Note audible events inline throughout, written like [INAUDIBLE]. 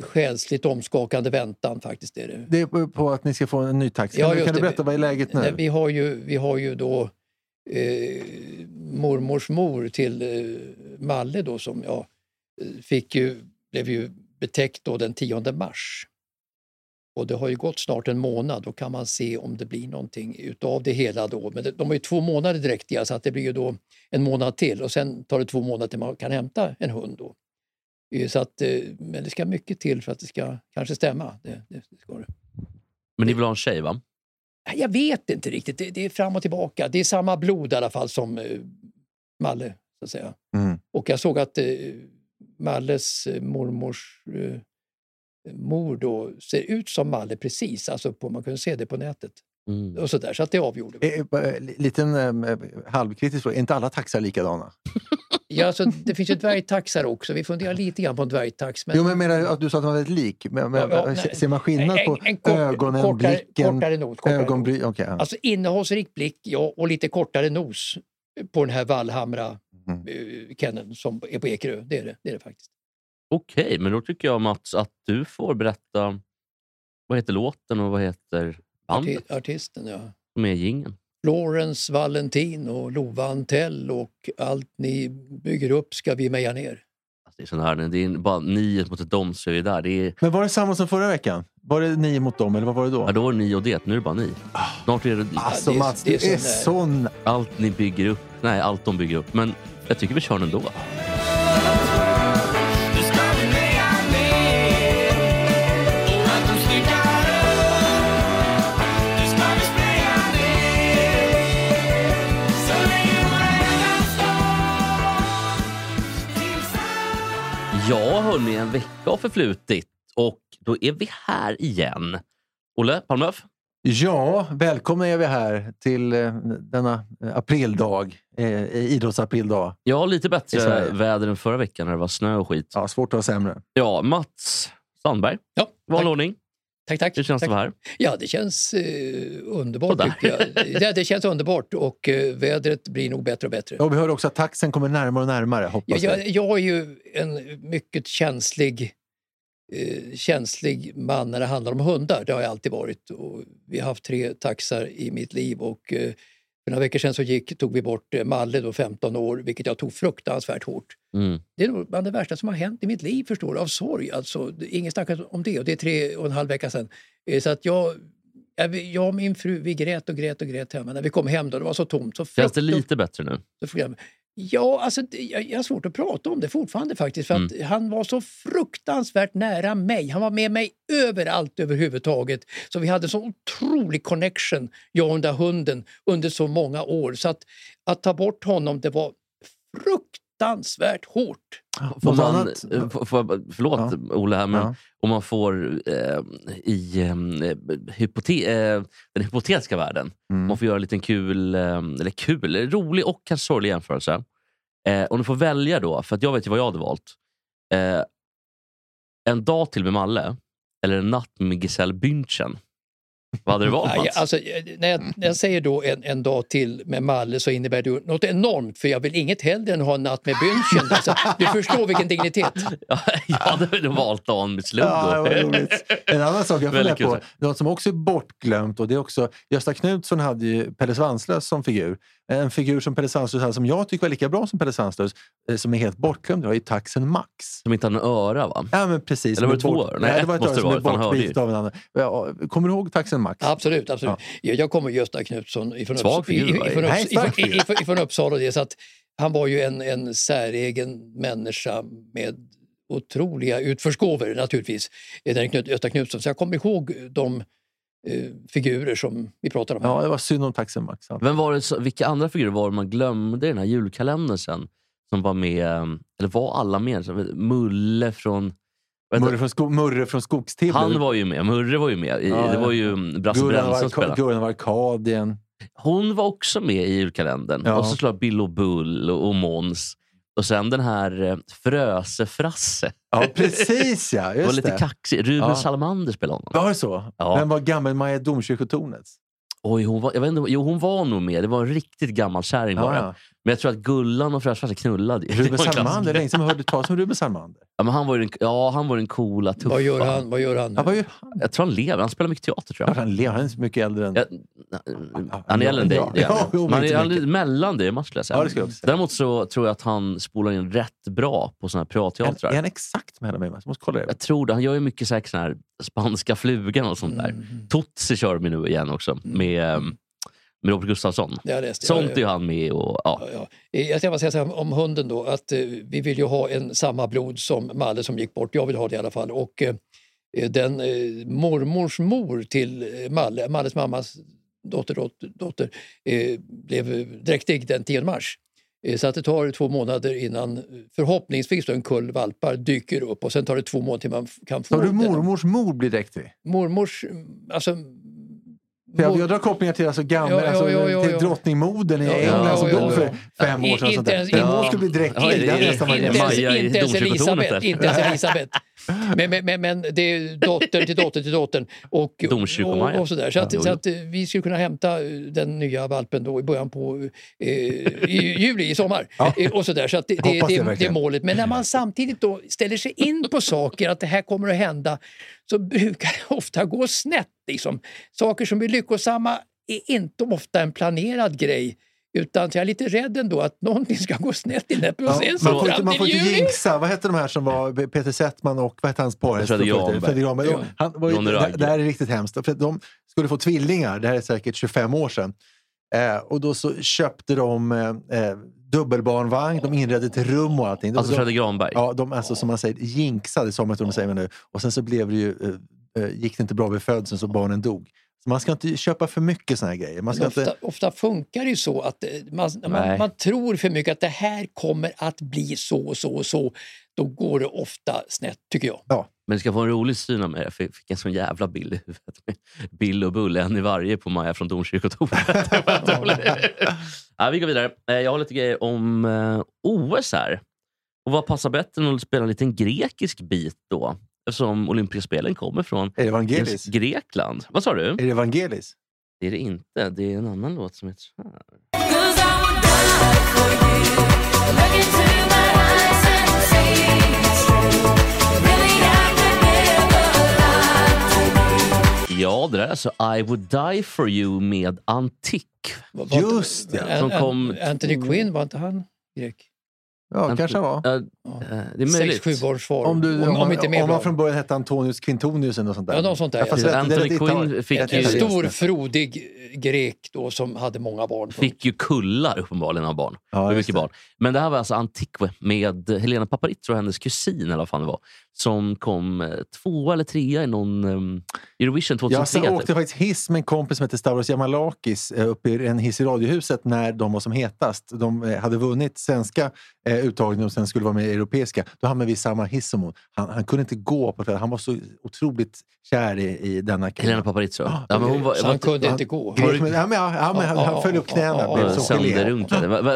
Själsligt omskakande väntan faktiskt. Är det. Det är på att ni ska få en ny taxi. Ja, kan du, kan berätta, vad är läget nu? Nej, vi, har ju, vi har ju då eh, mormors mor till eh, Malle då som ja, fick ju, blev ju betäckt då den 10 mars. Och det har ju gått snart en månad, då kan man se om det blir någonting utav det hela då. Men det, de har ju två månader dräktiga så att det blir ju då en månad till och sen tar det två månader till man kan hämta en hund då. Eh, Så att, eh, men det ska mycket till för att det ska kanske stämma. Det, det, det ska det. Men ni vill ha en tjej va? Jag vet inte riktigt. Det, det är fram och tillbaka. Det är samma blod i alla fall som eh, Malle. Så att säga. Mm. Och jag såg att eh, Malles mormors eh, mor då ser ut som Malle precis. Alltså på, man kunde se det på nätet. Mm. Och så, där, så att det avgjorde. Eh, eh, Liten eh, halvkritisk fråga. Är inte alla taxar likadana? [LAUGHS] Ja, alltså, det finns ju dvärgtaxar också. Vi funderar lite grann på en dvärgtax. Men Jo, men jag menar att du sa att de var väldigt lik. Men, men, Ja, ja, ser man skillnad på en, en kort, ögonen, kortare, blicken, kortare nos. Kortare nos. ögonbryn? Okej, ja. Alltså innehållsrik blick, ja, och lite kortare nos på den här Vallhamra Mm. eh, kenneln som är på Ekerö. Det är det, det, är det faktiskt. Okej, men då tycker jag Mats att du får berätta vad heter låten och vad heter bandet Arti- artisten, ja. som är jingeln. Florence Valentin och Lova Antell och allt ni bygger upp ska vi meja ner. Alltså, det är sån här, det är bara ni mot ett dom så är vi där. Det är, Men var det samma som förra veckan? Var det nio mot dem eller vad var det då? ja, då var det ni och det, nu är det bara ni. Snart är det Alltså det är- Mats, det är är sån där- sån... allt ni bygger upp. Nej, allt de bygger upp. Men jag tycker vi kör den ändå. Ja, hörni, en vecka har förflutit och då är vi här igen. Olle Palmlöf, Ja, välkomna är vi här till eh, denna eh, aprildag, eh, idrottsaprildag. jag har lite bättre väder än förra veckan när det var snö och skit. Ja, svårt att vara sämre. Ja, Mats Sandberg, Ja, vanlig ordning. Tack, tack. Hur känns det tack. att vara här? Ja, det känns eh, underbart jag. [LAUGHS] Det, det känns underbart och eh, vädret blir nog bättre och bättre. Och vi hör också att taxen kommer närmare och närmare, Jag, hoppas jag, vi. jag är ju en mycket känslig, eh, känslig man när det handlar om hundar. Det har jag alltid varit. Och vi har haft tre taxar i mitt liv och eh, för några veckor sedan så gick, tog vi bort eh, Malle, då, 15 år, vilket jag tog fruktansvärt hårt. Mm. Det är nog bland det värsta som har hänt i mitt liv, förstår du, av sorg. Alltså, ingen snackar om det och det är tre och en halv vecka sedan. Eh, Så att jag, jag, och min fru vi grät och grät och grät hemma. När vi kom hem då, det var så tomt. Så Känns det lite bättre nu? så Ja, alltså, jag, jag har svårt att prata om det fortfarande faktiskt. För att Han var så fruktansvärt nära mig. Han var med mig överallt överhuvudtaget. Så vi hade så otrolig connection, jag och den där hunden, under så många år. Så att, att ta bort honom, det var fruktansvärt hårt. Får man, annat? eh, får- förlåt Olle, här, men Ja. om man får eh, i eh, hypote eh, den hypotetiska världen, Mm. man får göra en liten kul, eh, eller kul, rolig och kanske sorglig jämförelse. Eh, om du får välja då, för att jag vet ju vad jag hade valt. Eh, en dag till med Malle, eller en natt med Giselle Bündchen. Vad hade du valt Mats? alltså, eh, när, jag, när jag säger då en, en dag till med Malle så innebär det något enormt för jag vill inget hellre än att ha en natt med Bündchen. Alltså, du förstår vilken dignitet. [LAUGHS] Ja, jag hade valt dagen med Sludo. Ja. En annan sak jag funderar på, något som också är bortglömt, och det är också, Gösta Knutsson hade ju Pelle Svanslös som figur. En figur som Pelle Svanslös hade, som jag tycker var lika bra som Pelle Svanslös, eh, som är helt bortglömd, det var ju taxen Max. Som inte hade några öra va? Ja, men precis. Eller var det två öron? Nej, det var ett öra som ju. bortbit av en annan. Ja, Kommer du ihåg taxen Max? Absolut, absolut. Jag kommer Gösta Knutsson ifrån, Svag figur, ifrån, Nej, Upps- stark ifrån, figur. ifrån, ifrån Uppsala. och Det, så att han var ju en, en säregen människa med otroliga utförsgåvor naturligtvis, eh, den Gösta Knutsson. Så jag kommer ihåg de eh, figurer som vi pratade om. Ja, det var synd om taxen Max. Vem var det, så- vilka andra figurer var det man glömde i den här julkalendern sen? som var med, eller var alla med? Så, Mulle från... Murre från, sko- Murre från Skogstibble. Han var ju med, Murre var ju med. I, Ja, det var ju Brasse Brännström som spelade. Gurran av Arkadien. Hon var också med i julkalendern. Ja. Och så såklart Bill och Bull och, och Måns. Och sen den här eh, Fröse-Frasse. Ja, precis ja. [LAUGHS] Det var Just lite det. kaxig. Ruben Ja. Salamander spelade honom. Var det så? Ja. Vem var gammelmaja Domkyrkotornet? Oj, hon var, jag vet inte, jo, hon var nog med. Det var en riktigt gammal kärring bara. Ja, Men jag tror att Gullan och Fröse-Frasse knullade. ju. [LAUGHS] ja. Det Ruben. Salmander, länge sedan man hörde talas om Ruben Salmander. Ja, men han var ju den, ja, han var den coola, tuffa. Vad gör han? Vad gör han? Ja, vad gör han? Jag tror han lever. Han spelar mycket teater tror Ja, jag. han, lever, han är så mycket äldre än... Ja, han är äldre än dig. Ja, är ja, jo, men han inte är är mellan dig och Mats skulle jag säga. Ja, det skulle jag också säga. Däremot så tror jag att han spolar in rätt bra på såna här Är, privatteatrar. är han exakt med mig? Jag måste kolla det. Jag tror det. Han gör ju mycket säkert sån här spanska flugan och sånt där. Mm. Tutsi kör de ju nu igen också med, eh, med Robert Gustafsson. Det jag läst. Sånt Ja, är han med och ja. Ja, ja. Eh, Jag ska bara säga så här om hunden då, att eh, vi vill ju ha en samma blod som Malle som gick bort. Jag vill ha det i alla fall. Och eh, den eh, mormors mor till eh, Malle, Malles mammas dotter, dotter, dotter eh, blev dräktig den 10 mars. Eh, Så att det tar två månader innan eh, förhoppningsvis då en kull valpar dyker upp och sen tar det två månader till man kan få Sa du mormors mor blir dräktig? mormors... Alltså, För Jag, jag drar kopplingar till, alltså gamla, ja, alltså, ja, ja, till drottningmodern i England ja, som dog för fem år sedan. inte sånt där. inte- skulle bli dräktig. Ens, [LAUGHS] Elisabeth, Men, men, men, men det är dottern till dottern till dottern. Och, [LAUGHS] Domkyrkomaja. och, sådär. Så, att, Ja, så att eh, vi skulle kunna hämta eh, den nya valpen då i början på eh, i juli, i sommar. Eh, och sådär. Så att det, det, det det, är målet. Men när man samtidigt då ställer sig in på saker, att det här kommer att hända, så brukar det ofta gå snett. Liksom. Saker som är lyckosamma är inte ofta en planerad grej. Utan så jag är lite rädd ändå att någonting ska gå snett i den här Ja, processen man får fram inte, man får inte jinxa. Vad hette de här som var Peter Settman och vad hette hans par? Fredrik Granberg. Fredrik Granberg. Ja. Han var ju, det, det här är riktigt hemskt. För de skulle få tvillingar, det här är säkert 25 år sedan. Eh, och då så köpte de eh, eh, dubbelbarnvagn, de inredde ett rum och allting. Alltså Fredrik Granberg. Ja, de alltså, som man säger, jinxade, som jag tror de säger nu. Och sen så blev det ju, eh, eh, gick det inte bra vid födseln så barnen dog. Man ska inte köpa för mycket såna här grejer. Man ska Men ofta, inte, ofta funkar det ju så att eh, man, man, man tror för mycket att det här kommer att bli så och så och så. Då går det ofta snett, tycker jag. Men det ska få en rolig syn av mig. Jag fick fick en sån jävla bild i huvudet. Bill och Bull, en i varje på Maja från Domkyrkotornet. [LAUGHS] ja, vi går vidare. Eh, Jag har lite grejer om eh, OS här. Och vad passar bättre än att spela en liten grekisk bit då? Eftersom olympiska spelen kommer från är det evangelis? just Grekland. Vad sa du? Är det evangelis? Det är det inte. Det är en annan låt som heter så här. Cause I would die for you. Look into my eyes and say it's true. Really, I could never lie to you. Ja, det där är alltså I would die for you med Antik. Just det. Som kom- Anthony Quinn, var inte han grek? Ja, kanske han var. Ja, Ja. eh, det är Sex, möjligt. sju barns far. Om, du, om, om, om inte mer om han från början hette Antonius Quintonius eller något sånt där. Ja, något sånt där, ja. det- Anthony Quinn fick En ju- det- stor frodig grek då som hade många barn. Fick ju kullar uppenbarligen av barn. Ja, mycket det. barn. Men det här var alltså Antikve med Helena Paparizou och hennes kusin eller vad fan det var. Som kom eh, tvåa eller trea i någon um, Eurovision Jag 2003. så typ. åkte faktiskt hiss med en kompis som heter Stavros Jamalakis eh, uppe i en hiss i Radiohuset när de var som hetast. De hade vunnit svenska eh, uttagningen och sen skulle vara med i europeiska. Då hamnade vi i samma hiss som hon. Han, han kunde inte gå på det. Han var så otroligt kär i, i denna Helena Paparizou. Ja, ja, men hon var, han kunde han- inte gå. Grek, men, ja, men, ja, ja, men han, han föll upp knäna. Blev sönderrunkade. Det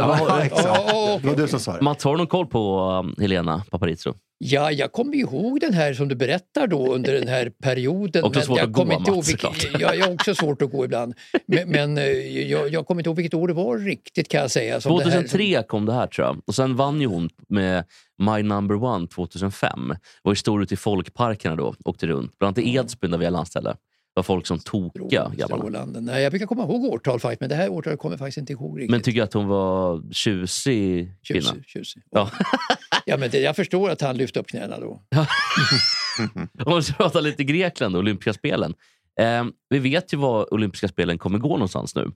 var du som sa det. Mats, har du någon koll på um, Helena Paparizou? Ja, jag kommer ihåg den här som du berättar då under den här perioden. Också svårt jag att gå, inte Mats, vilket, jag, har också svårt att gå ibland. Men, men eh, jag, jag kommer inte ihåg vilket år det var riktigt kan jag säga. Som det här, 2003 kom det här tror jag. Och sen vann ju hon med My Number One 2005. Var ju stor ute i folkparkerna då. Åkte runt. Bland annat i Edsbyn där vi har landställe. Var folk som tokiga. Strålande. Nej, jag brukar komma ihåg årtal faktiskt, men det här årtalet kommer jag faktiskt inte ihåg riktigt. Men tycker jag att hon var tjusig kvinna? Tjusig, tjusig. Ja. [LAUGHS] ja, men det, jag förstår att han lyfte upp knäna då. [LAUGHS] Om vi ska prata lite Grekland och olympiska spelen. Eh, vi vet ju var olympiska spelen kommer gå någonstans nu.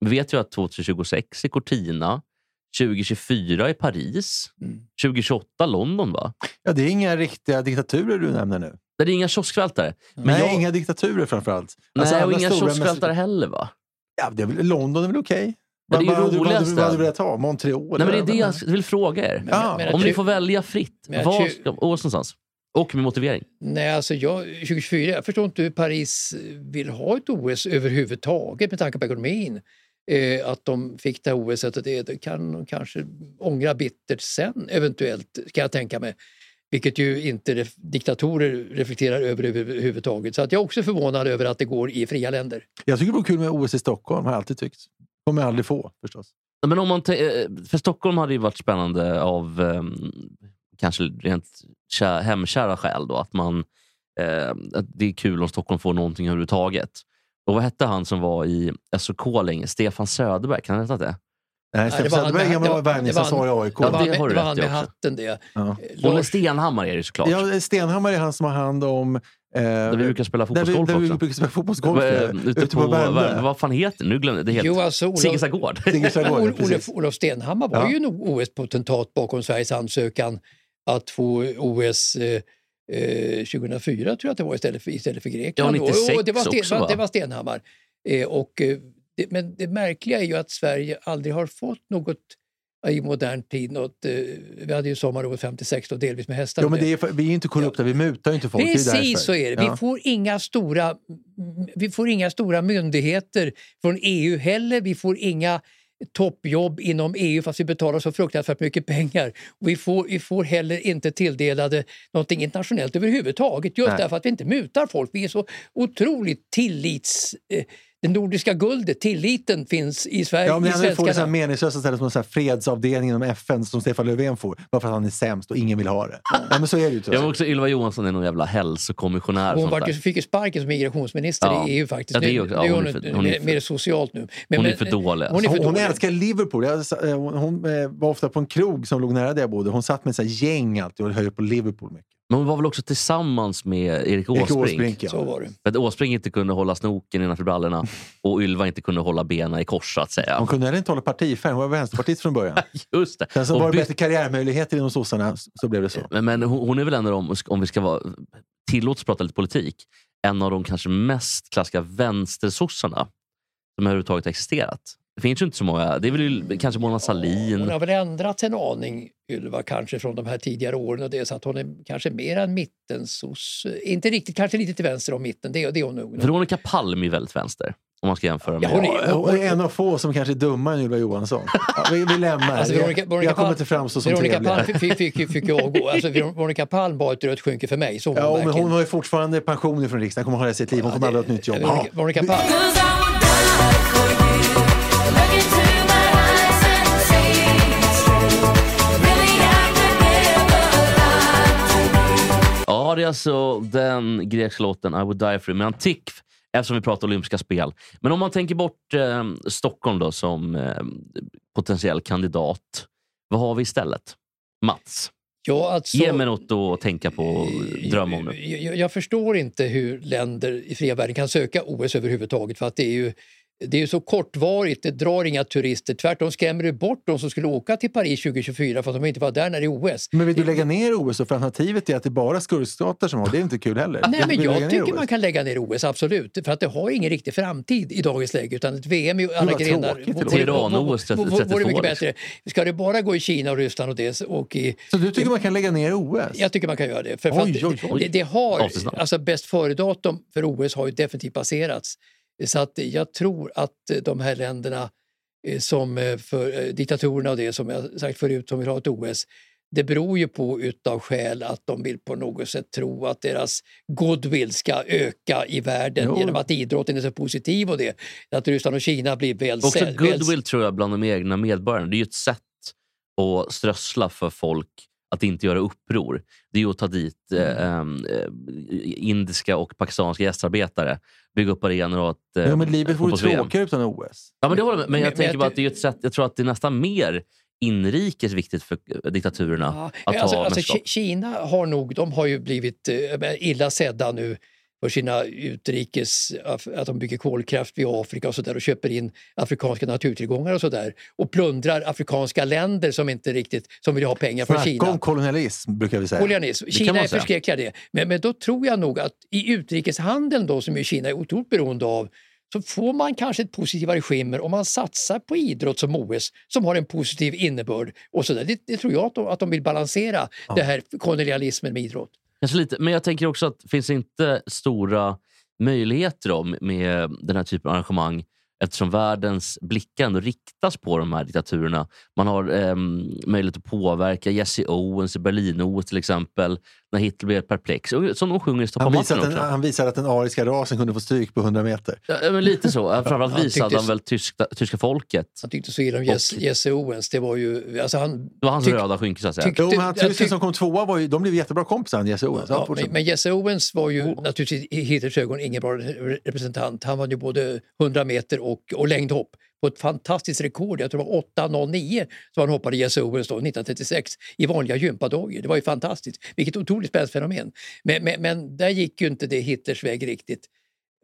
Vi vet ju att 2026 i Cortina, 2024 i Paris, Mm. 2028 London va? Ja, det är inga riktiga diktaturer du nämner nu. Det är inga kioskvältare. Men Nej, jag, inga diktaturer framförallt. nej, Alltså, och alla inga kioskvältare heller va? Ja, det är väl, London är väl okej? Ja, det är ju vad, vad, vad, roligaste. vad hade du velat ha? Montreal? Nej, men det är det jag vill fråga er. Men- Ja, men- men Om ni får välja fritt, var ska åka någonstans? Och med motivering. Nej, alltså jag, 2024, jag förstår inte hur Paris vill ha ett OS överhuvudtaget med tanke på ekonomin. Eh, att de fick det här OS, att det, det kan de kanske ångra bittert sen eventuellt, kan jag tänka mig. Vilket ju inte ref, diktatorer reflekterar över överhuvudtaget. Så att jag är också förvånad över att det går i fria länder. Jag tycker det vore kul med OS i Stockholm, har jag alltid tyckt. kommer jag aldrig få förstås. Men om man eh, för Stockholm hade ju varit spännande av ehm, kanske rent kä- hemkära skäl. Då, att, man, eh, att det är kul om Stockholm får någonting överhuvudtaget. Och vad hette han som var i SOK länge? Stefan Söderberg, kan han heta det? Nej, det Stefan var Söderberg är det gammal var- värvningsansvarig i AIK. Det var, det har du det var rätt han i med också. hatten det. Ja. Olle Stenhammar är det såklart. Ja, Stenhammar är han som har hand om... Eh, där vi brukar spela där vi, fotbollsgolf där vi också. brukar spela fotbollsgolf. Eh, ja. Ute på, Värmdö. Värmdö. vad fan heter det? Nu glömde det. jo, helt. alltså, Olof, Sigge Sagård. [LAUGHS] Sigge Olof. Olof, Olof Stenhammar var Ja. ju en OS-potentat bakom Sveriges ansökan att få OS eh, eh, 2004 tror jag att det var istället för, istället för Grekland. Ja, 96 och det var, Sten, också, va? det var Stenhammar. Eh, och, eh, det, men det märkliga är ju att Sverige aldrig har fått något i modern tid. Något, eh, vi hade ju sommar 56 då, delvis med hästar. Och men är, vi är inte korrupta, vi mutar inte folk. Precis så är det. Ja. Vi, får inga stora, vi får inga stora myndigheter från EU heller. Vi får inga toppjobb inom EU fast vi betalar så fruktansvärt mycket pengar. Och vi, får, vi får heller inte tilldelade någonting internationellt överhuvudtaget just Nej. därför att vi inte mutar folk. Vi är så otroligt tillits... Eh, det nordiska guldet, tilliten finns i Sverige. Ja, men han får det så meningslösa stället som en sån här fredsavdelning inom FN som Stefan Löfven får. Bara för att han är sämst och ingen vill ha det. [LAUGHS] Ja, men så är det ju. Jag var också Ylva Johansson är någon jävla hälsokommissionär. och Hon sånt var, fick ju sparken som migrationsminister Ja. i EU faktiskt. Ja, det är också- ja, nu är hon hon, är för- mer- hon är för- mer socialt nu. Men, Hon är för dålig. Hon är för Hon, hon dålig. älskar Liverpool. Jag, eh, hon, hon eh, var ofta på en krog som låg nära där jag bodde. Hon satt med ett gäng alltid och höll på Liverpool mycket. Men hon var väl också tillsammans med Erik Erik Åsbrink. Åsbrink, ja. Så var det. För att Åsbrink inte kunde hålla snoken innanför brallorna och Ylva inte kunde hålla benen i kors så att säga. Hon kunde heller inte hålla partifärg. Hon var vänsterpartist från början. [LAUGHS] Just det. Sen så Och var det bättre karriärmöjligheter inom sossarna, så blev det så. Men, men hon, är väl en av om vi ska vara tillåts prata lite politik, en av de kanske mest klassiska vänstersossarna som överhuvudtaget existerat. Det finns ju inte så många. Det är väl ju kanske Mona Hon Sahlin. har väl ändrats en aning, Ylva, kanske från de här tidigare åren. Och det är så att hon är kanske mer en mittensoss. Inte riktigt, kanske lite till vänster om mitten. Det, är- det är hon nog. Veronica Palm är väldigt vänster. Om man ska jämföra Ja, med... hon är- Ja, Hon är en av få som kanske är dummare än Ylva Johansson. [LAUGHS] Ja, vi, vi lämnar. Alltså, Veronica, Veronica jag kommer Palm- inte framstå som Veronica trevlig. Palm fick, fick, fick, fick [LAUGHS] avgå. Alltså, Veronica Palm var ett rött skynke för mig. Så var Ja, hon men hon har ju fortfarande pension från riksdagen. kommer ha det i sitt liv. Hon kommer aldrig ha ett nytt jobb. Veronica, Veronica Palm. Lie to you. Ja, det är alltså den grekiska låten I would die for you med Antik eftersom vi pratar olympiska spel. Men om man tänker bort eh, Stockholm då som eh, potentiell kandidat. Vad har vi istället? Mats, Ja, alltså, ge mig något att tänka på och drömma om nu. Jag, jag, jag förstår inte hur länder i fria världen kan söka OS överhuvudtaget för att det är ju det är ju så kortvarigt, det drar inga turister. Tvärtom skrämmer det bort de som skulle åka till Paris 2024 för att de inte var där när det är OS. Men vill du lägga ner OS? Och för alternativet är att det är bara skurkstater som har det. är inte kul heller. Nej, men jag tycker man kan lägga ner OS, absolut. För att det har ingen riktig framtid i dagens läge. Utan ett VM i alla grenar. Iran-OS vore- vore- vore 32 mycket liksom. bättre. Ska det bara gå i Kina och Ryssland och det och i Så du tycker man kan lägga ner OS? Jag tycker man kan göra det. För, för Oj, att oj, oj. Det, det har, alltså bäst före-datum för OS har ju definitivt passerats. Så att jag tror att eh, de här länderna eh, som eh, för diktatorerna och det som jag sagt förut som vill ha ett OS det beror ju på utav skäl att de vill på något sätt tro att deras goodwill ska öka i världen Jo. genom att idrotten är så positiv och det. Att Ryssland och Kina blir väl Också sä- väl- goodwill tror jag bland de egna medborgarna. Det är ju ett sätt att strössla för folk att inte göra uppror. Det är ju att ta dit eh, Mm. eh, indiska och pakistanska gästarbetare, bygga upp arenor och ett eh, Ja, men livet vore tråkigare utan OS. Ja, men det håller jag med. Men jag Men- tänker men bara att det är ett sätt, jag tror att det är nästan mer inrikes viktigt för eh, diktaturerna Ja, att alltså, ha alltså, Kina har nog, de har ju blivit eh, illa sedda nu för sina utrikes, att de bygger kolkraft vid Afrika och så där och köper in afrikanska naturtillgångar och så där och plundrar afrikanska länder som inte riktigt som vill ha pengar från Snacka Kina. om kolonialism, brukar vi säga. Kolonialism. Kina är förskräckliga det. Men, men då tror jag nog att i utrikeshandeln då, som ju Kina är otroligt beroende av, så får man kanske ett positivare skimmer om man satsar på idrott som OS som har en positiv innebörd. och så. Det, det tror jag att de, att de vill balansera, det här kolonialismen med idrott. Kanske lite, men jag tänker också att finns det inte stora möjligheter då med den här typen av arrangemang eftersom världens blickar ändå riktas på de här diktaturerna. Man har eh, möjlighet att påverka Jesse Owens i Berlin-OS till exempel, när Hitler blev perplex. Och Som de sjunger i Han visade, att också. den, han visade att den ariska rasen kunde få stryk på 100 meter. Ja, men lite så. [LAUGHS] Framförallt Han visade tyckte- han väl tyska, tyska folket. Han tyckte så illa om Jesse, Owens. Det var ju... Alltså han, Det var hans tyck- röda skynke så att säga. tyck- Jo, men han, tysken tyck- som kom tvåa var ju, de blev jättebra kompisar, han Jesse Owens. Ja, men, men Jesse Owens var ju naturligtvis i Hitlers ögon ingen bra re- representant. Han var ju både 100 meter och, och längdhopp på ett fantastiskt rekord. Jag tror det var 8.09 som han hoppade Jesse Owens då, 1936 i vanliga gympadojor. Det var ju fantastiskt. Vilket otroligt spännande fenomen. Men, men, men där gick ju inte det Hitlers väg riktigt.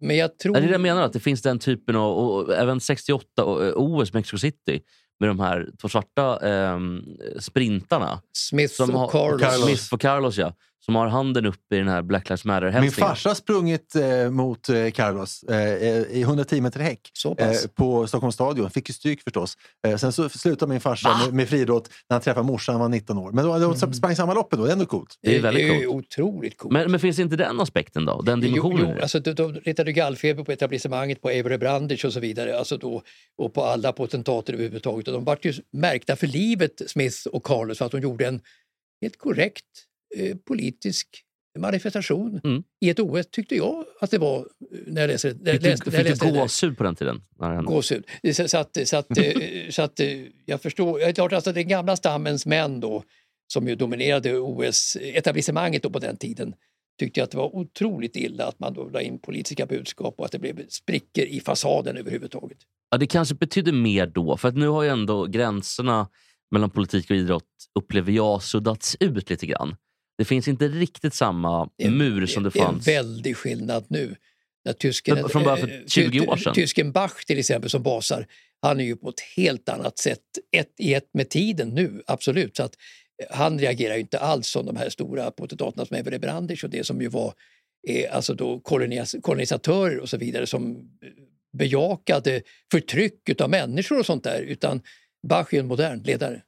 Men jag tror... Det är det jag menar, att det finns den typen av... Och även 68 och, eh, OS Mexico City med de här två svarta ehm, sprintarna. Smith och har. Carlos. Smith och Carlos, ja. Som har handen uppe i den här Black Lives Min Matter-hälsningen. farsa har sprungit eh, mot eh, Carlos eh, i 110 meter häck Så eh, på Stockholms stadion. Fick ju stryk förstås. Eh, sen så slutade min farsa med, med friidrott när han träffade morsan, han var 19 år. Men då, då Mm. sprang samma loppet då, det är ändå coolt. Det är väldigt coolt. otroligt coolt. Men, men finns inte den aspekten då? Den Jo, dimensionen? jo, alltså då, då retade gallfeber på etablissemanget, på Avery Brandage och så vidare. Alltså då, och på alla potentater överhuvudtaget. Och de vart ju märkta för livet, Smith och Carlos, för att de gjorde en helt korrekt eh, politisk manifestation Mm. i ett OS, tyckte jag att det var eh, när jag läste, när Fick läste, fick du gåshud på den tiden? Gåshud. Så, så att, så att, eh, [LAUGHS] så att jag förstår, det är klart alltså den gamla stammens män då, som ju dominerade OS-etablissemanget på den tiden, tyckte jag att det var otroligt illa att man då la in politiska budskap och att det blev sprickor i fasaden överhuvudtaget. Ja, det kanske betyder mer då, för att nu har ju ändå gränserna mellan politik och idrott, upplever jag, suddats ut lite grann. Det finns inte riktigt samma Det mur som det Det är en fanns. väldig skillnad nu. När tysken, Men från bara för eh, 20 ty- år sedan. Tysken Bach till exempel som basar, han är ju på ett helt annat sätt ett i ett med tiden nu, absolut. Så att eh, han reagerar ju inte alls som de här stora potentaterna som Everett Brandis och det som ju var eh, alltså då kolonis- kolonisatörer och så vidare som eh, bejakade förtryck av människor och sånt där. Utan Bach är en modern ledare.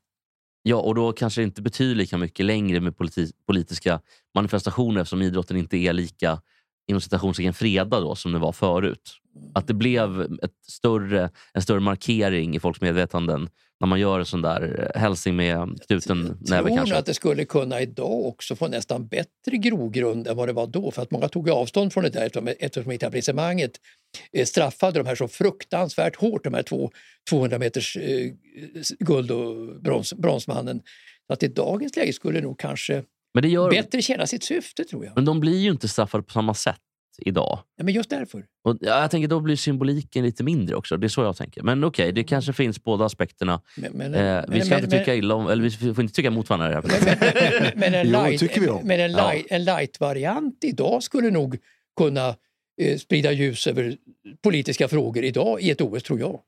Ja, och då kanske det inte betyder lika mycket längre med politi- politiska manifestationer eftersom idrotten inte är lika inom citationstecken fredad då, som det var förut. Att det blev ett större, en större markering i folks medvetanden när man gör en sån där eh, hälsning med knuten näve tror kanske. att det skulle kunna idag också få nästan bättre grogrund än vad det var då. För att många tog avstånd från det där eftersom, eftersom etablissemanget eh, straffade de här så fruktansvärt hårt, de här två 200 meters eh, guld och brons, bronsmannen. Att i dagens läge skulle nog kanske Men, det gör, bättre tjäna sitt syfte tror jag. men de blir ju inte straffade på samma sätt idag. Ja, men just därför. Och ja, jag tänker då blir symboliken lite mindre också. Det är så jag tänker. Men okej, det kanske finns båda aspekterna. Men, men, Eh, vi ska men- inte tycka illa om, eller vi får inte tycka mot varandra. i det här. Men, men, men, men en [LAUGHS] Jo, light, tycker vi om. men en, Ja. light, light-variant idag skulle nog kunna eh, sprida ljus över politiska frågor idag i ett OS, tror jag.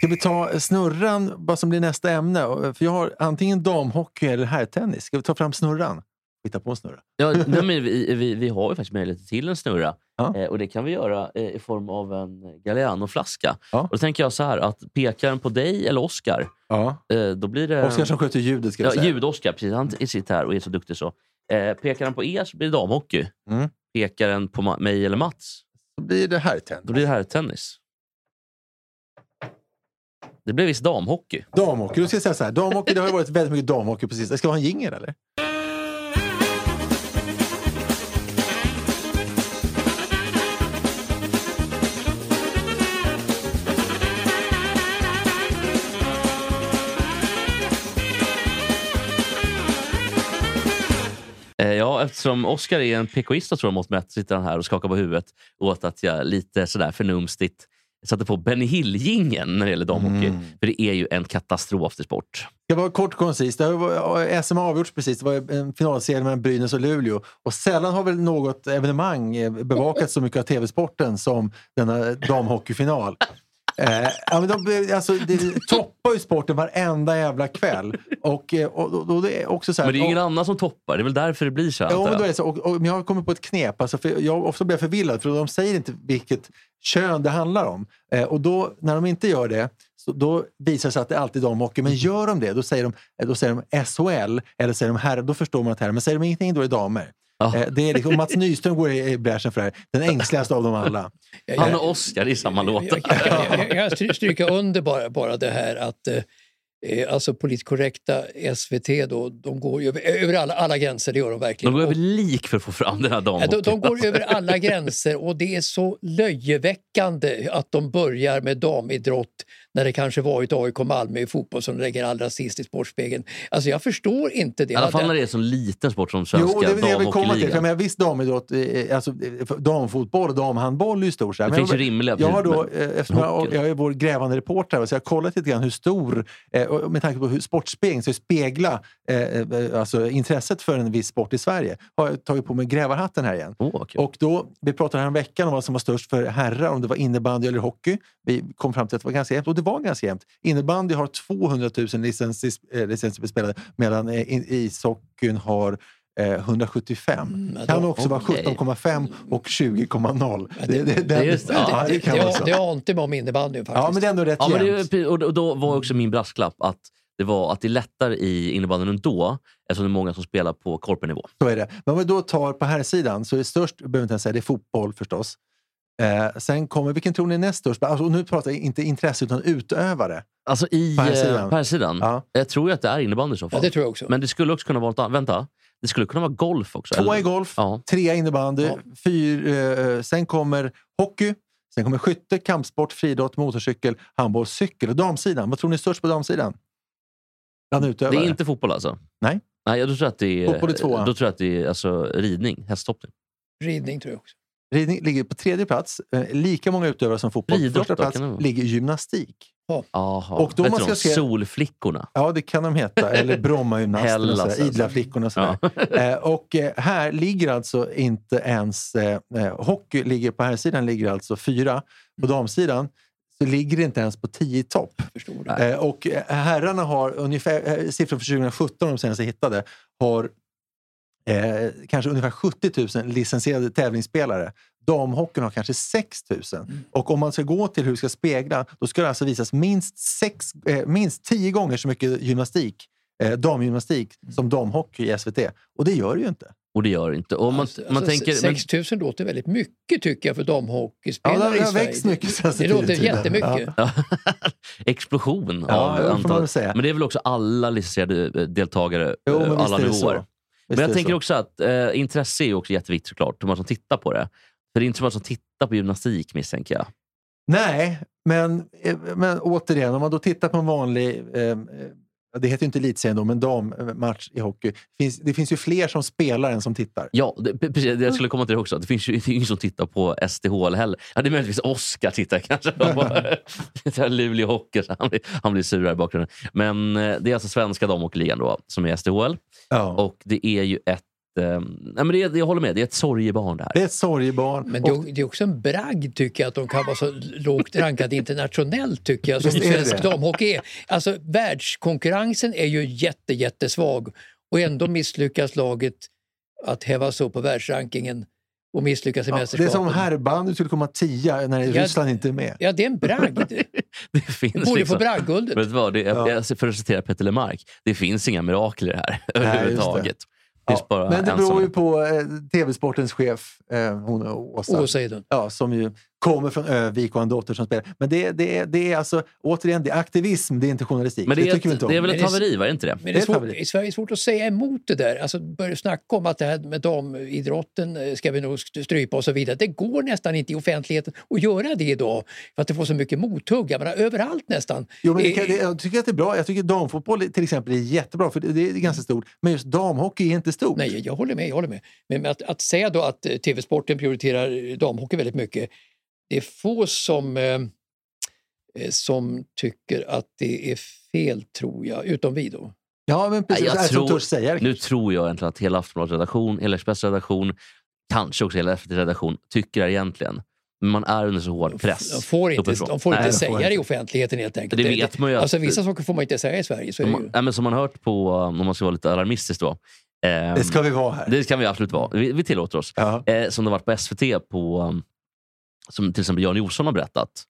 Ska vi ta snurran, vad som blir nästa ämne? För jag har antingen damhockey eller herrtennis. Ska vi ta fram snurran? Hitta på en snurra. Ja, nej, men vi, vi, vi har ju faktiskt möjlighet till en snurra. Ja. Eh, och Det kan vi göra eh, i form av en Galliano-flaska. Ja. Och Då tänker jag så här, att pekar den på dig eller Oscar, Ja. eh, då blir det... Oskar som sköter ljudet ska ja, säga. Ljud-Oscar, precis. Han sitter här och är så duktig så. Eh, pekar den på er så blir det damhockey. Mm. Pekar den på mig eller Mats, Då blir det herrtennis. då blir det här tennis. Det blir visst damhockey. Damhockey, då ska jag säga så här. Damhockey, det har ju varit väldigt mycket damhockey sistone. Ska vi ha en jingel eller? Eh, ja, eftersom Oscar är en PKista tror jag mått mätt sitter han här och skakar på huvudet åt att jag lite sådär förnumstigt satte på Benny Hill-jingeln när det gäller damhockey. Mm. För det är ju en katastrof till sport. Det var kort och koncist. Det var, SM har avgjorts precis. Det var en finalserie mellan Brynäs och Luleå. Och sällan har väl något evenemang eh, bevakats så mycket av tv-sporten som denna damhockeyfinal. Eh, ja, men de, alltså, det toppar ju sporten varenda jävla kväll. Och, eh, och, och, och det är också så här, Men det är ingen och, annan som toppar. Det är väl därför det blir så. Ja, antar men jag. då är det så, och, och, men jag har kommit på ett knep. Alltså, för jag ofta blir jag förvillad för de säger inte vilket kön det handlar om. Eh, och då, när de inte gör det, så då visar det sig att det är alltid damhockey. Men gör de det, då säger de, eh, då säger de SHL eller säger de herrar. Då förstår man att herrar. Men säger de ingenting, då är det damer. Ja. Eh, det är liksom, Mats Nyström går i bräschen för det här. Den ängsligaste av dem alla. Han jag- och Oscar i samma låt. Jag, stry- stryka under bara, bara det här att eh, eh, alltså politiskt korrekta SVT då, de går ju över, över alla, alla gränser, det gör de De verkligen. går över lik för att få fram den här damhockeyn. de, de går över alla gränser och det är så löjeväckande att de börjar med damidrott när det kanske varit AIK Malmö i fotboll som lägger allra sist i Sportspegeln. Alltså jag förstår inte det. I alla fall när det är en sån liten sport som svenska Jo, det är det jag vill komma till. För jag damhockeyligan. menar, visst, damidrott, eh, alltså, eh, damfotboll och damhandboll är ju stor. så här. Det Men finns ju jag- rimliga Jag har då, men- eh, eftersom jag, jag är vår grävande reporter, här, så jag har kollat lite grann hur stor, med tanke på hur Sportspegeln så spegla alltså intresset för en viss sport i Sverige, har jag tagit på mig grävarhatten här igen. Åh, kul. Och då, vi pratade här om veckan om vad som var störst för herrar, om det var innebandy eller hockey. Vi kom fram till att det var ganska jämnt det var ganska jämnt. Innebandy har 200 000 licenser, eh, licenser spelade medan eh, ishockeyn har eh, 175. Mm, ja, kan då- också vara okej. 17,5 och 20,0. Ja, Det, det- det, det är just- ja, ja, det kan det, vara det, så. det ante mig om innebandyn faktiskt. Ja, men det är ändå rätt Ja, men jämnt. det, och då var också min brasklapp att det, var, att det är lättare i innebandyn ändå eftersom det är många som spelar på korpennivå. Så är det. Men om vi då tar på här sidan så är det störst, behöver inte ens säga, det är fotboll förstås. Eh, sen kommer, vilken tror ni är näst störst? Alltså, och nu pratar jag inte intresse utan utövare. Alltså i här eh. Ja. Jag tror ju att det är innebandy i så Ja, fall. det tror jag också. Men det skulle också kunna vara något. Vänta. Det skulle kunna vara golf också. Eller? i golf, Ja. trea innebandy, Ja. fyr, eh, sen kommer hockey, sen kommer skytte, kampsport, friidrott, motorcykel, handboll, cykel. Och damsidan, vad tror ni är störst på damsidan? Bland Det utövare? är inte fotboll alltså? Nej. Nej, jag tror att det är, Fotboll är tvåa. Då tror jag att det är alltså, ridning, hästhoppning. Ridning tror jag också. Ridning ligger på tredje plats, eh, lika många utövare som fotboll. Friidrott Första då, plats vara? ligger gymnastik. Aha. Och då man ska de? se- Solflickorna. Ja, det kan de heta. Eller [LAUGHS] Brommagymnasterna, alltså. idla flickorna. och Sådär. Ja. Eh, och eh, här ligger alltså inte ens... Eh, eh, hockey ligger på här sidan ligger alltså fyra. På damsidan så ligger det inte ens på tio i topp. Eh, och herrarna har ungefär, eh, siffror för 2017, de senaste jag hittade, har eh, kanske ungefär 70 000 licensierade tävlingsspelare. Damhockeyn har kanske 6 000. Och om man ska gå till hur det ska spegla, då ska det alltså visas minst, sex, eh, minst 10 gånger så mycket gymnastik, eh, damgymnastik som damhockey i SVT. Och det gör det ju inte. Och det gör det inte. Och man, Alltså, man alltså, tänker, men, 6 000 låter väldigt mycket tycker jag för Ja, damhockeyspelare det har- det i Sverige. växt mycket senaste det låter tiden. jättemycket. Ja. [LAUGHS] explosion Ja, av det får man antal. Men det är väl också alla licensierade eh, deltagare, Jo, eh, men visst alla är det nivåer. Men jag tänker så. också att eh, intresse är också jätteviktigt såklart, hur många som tittar på det. För det är inte så många som tittar på gymnastik misstänker jag. Nej, men, eh, men återigen, om man då tittar på en vanlig, eh, det heter ju inte elitserien då, men dammatch i hockey. Finns, det finns ju fler som spelar än som tittar. Ja, det, pre- precis, jag skulle komma till det också. Det finns ju ingen som tittar på SDHL heller. Ja, det är möjligtvis Oscar tittar kanske. [LAUGHS] Luleå Hockey, han blir, han blir sur här i bakgrunden. Men eh, det är alltså svenska damhockeyligan då, som är SDHL. Ja. Och det är ju ett... Eh, nej men det jag håller med, det är ett sorgebarn det här. Det är ett sorgebarn. Men det Och- det är också en bragd tycker jag att de kan vara så lågt rankade internationellt tycker jag som svensk damhockey är. Alltså världskonkurrensen är ju jätte, jättesvag och ändå misslyckas laget att hävas upp på världsrankingen och misslyckas i ja, det är som herrbandy skulle komma tia när Ja. Ryssland inte är med. Ja, det är en bragd. [LAUGHS] Det finns Borde få liksom, bragdguldet. vet du vad, det, Ja. för att citera Petter Lemark, det finns inga det här överhuvudtaget. Ja, bara men det beror ju på eh, tv-sportens chef, eh, hon Åsa. Åsa Edlund. Ja, som ju kommer från Övik och har en dotter som spelar. Men det, det, det är alltså, återigen, det är aktivism, det är inte journalistik. Men det, är, tycker vi ett, inte om. det är väl ett det är- haveri, var det inte det? Men det Det är är svårt, i Sverige är det svårt att säga emot det där. Alltså börja snacka om att det här med damidrotten eh, ska vi nog st- strypa och så vidare. Det går nästan inte i offentligheten att göra det idag för att det får så mycket mothugg. Jag menar, överallt nästan. Jo, men det Eh, kan, det, jag tycker att det är bra. Jag tycker damfotboll till exempel är jättebra, för det, det är ganska stort. Men just damhockey är inte stort. Nej, jag håller med. Jag håller med. Men att, att säga då att eh, tv-sporten prioriterar damhockey väldigt mycket. Det är få som, eh, eh, som tycker att det är fel, tror jag, utom vi då. Ja, men precis. Nej, jag tror- säga det. Nu tror jag egentligen att hela Aftonbladets redaktion, hela Express redaktion, kanske också hela FTs redaktion tycker det egentligen. Men man är under så hård press. De får inte, de får Nej, inte de säga inte. det i offentligheten helt enkelt. Det vet man ju att- Alltså, vissa saker får man inte säga i Sverige. Så är det Som, ju. nej, men som man har hört på, om man ska vara lite alarmistisk då. ehm, Det ska vi vara här. det kan vi absolut vara. Vi, vi tillåter oss. Ja. Eh, som det har varit på SVT, på, um, som till exempel Jan Olsson har berättat.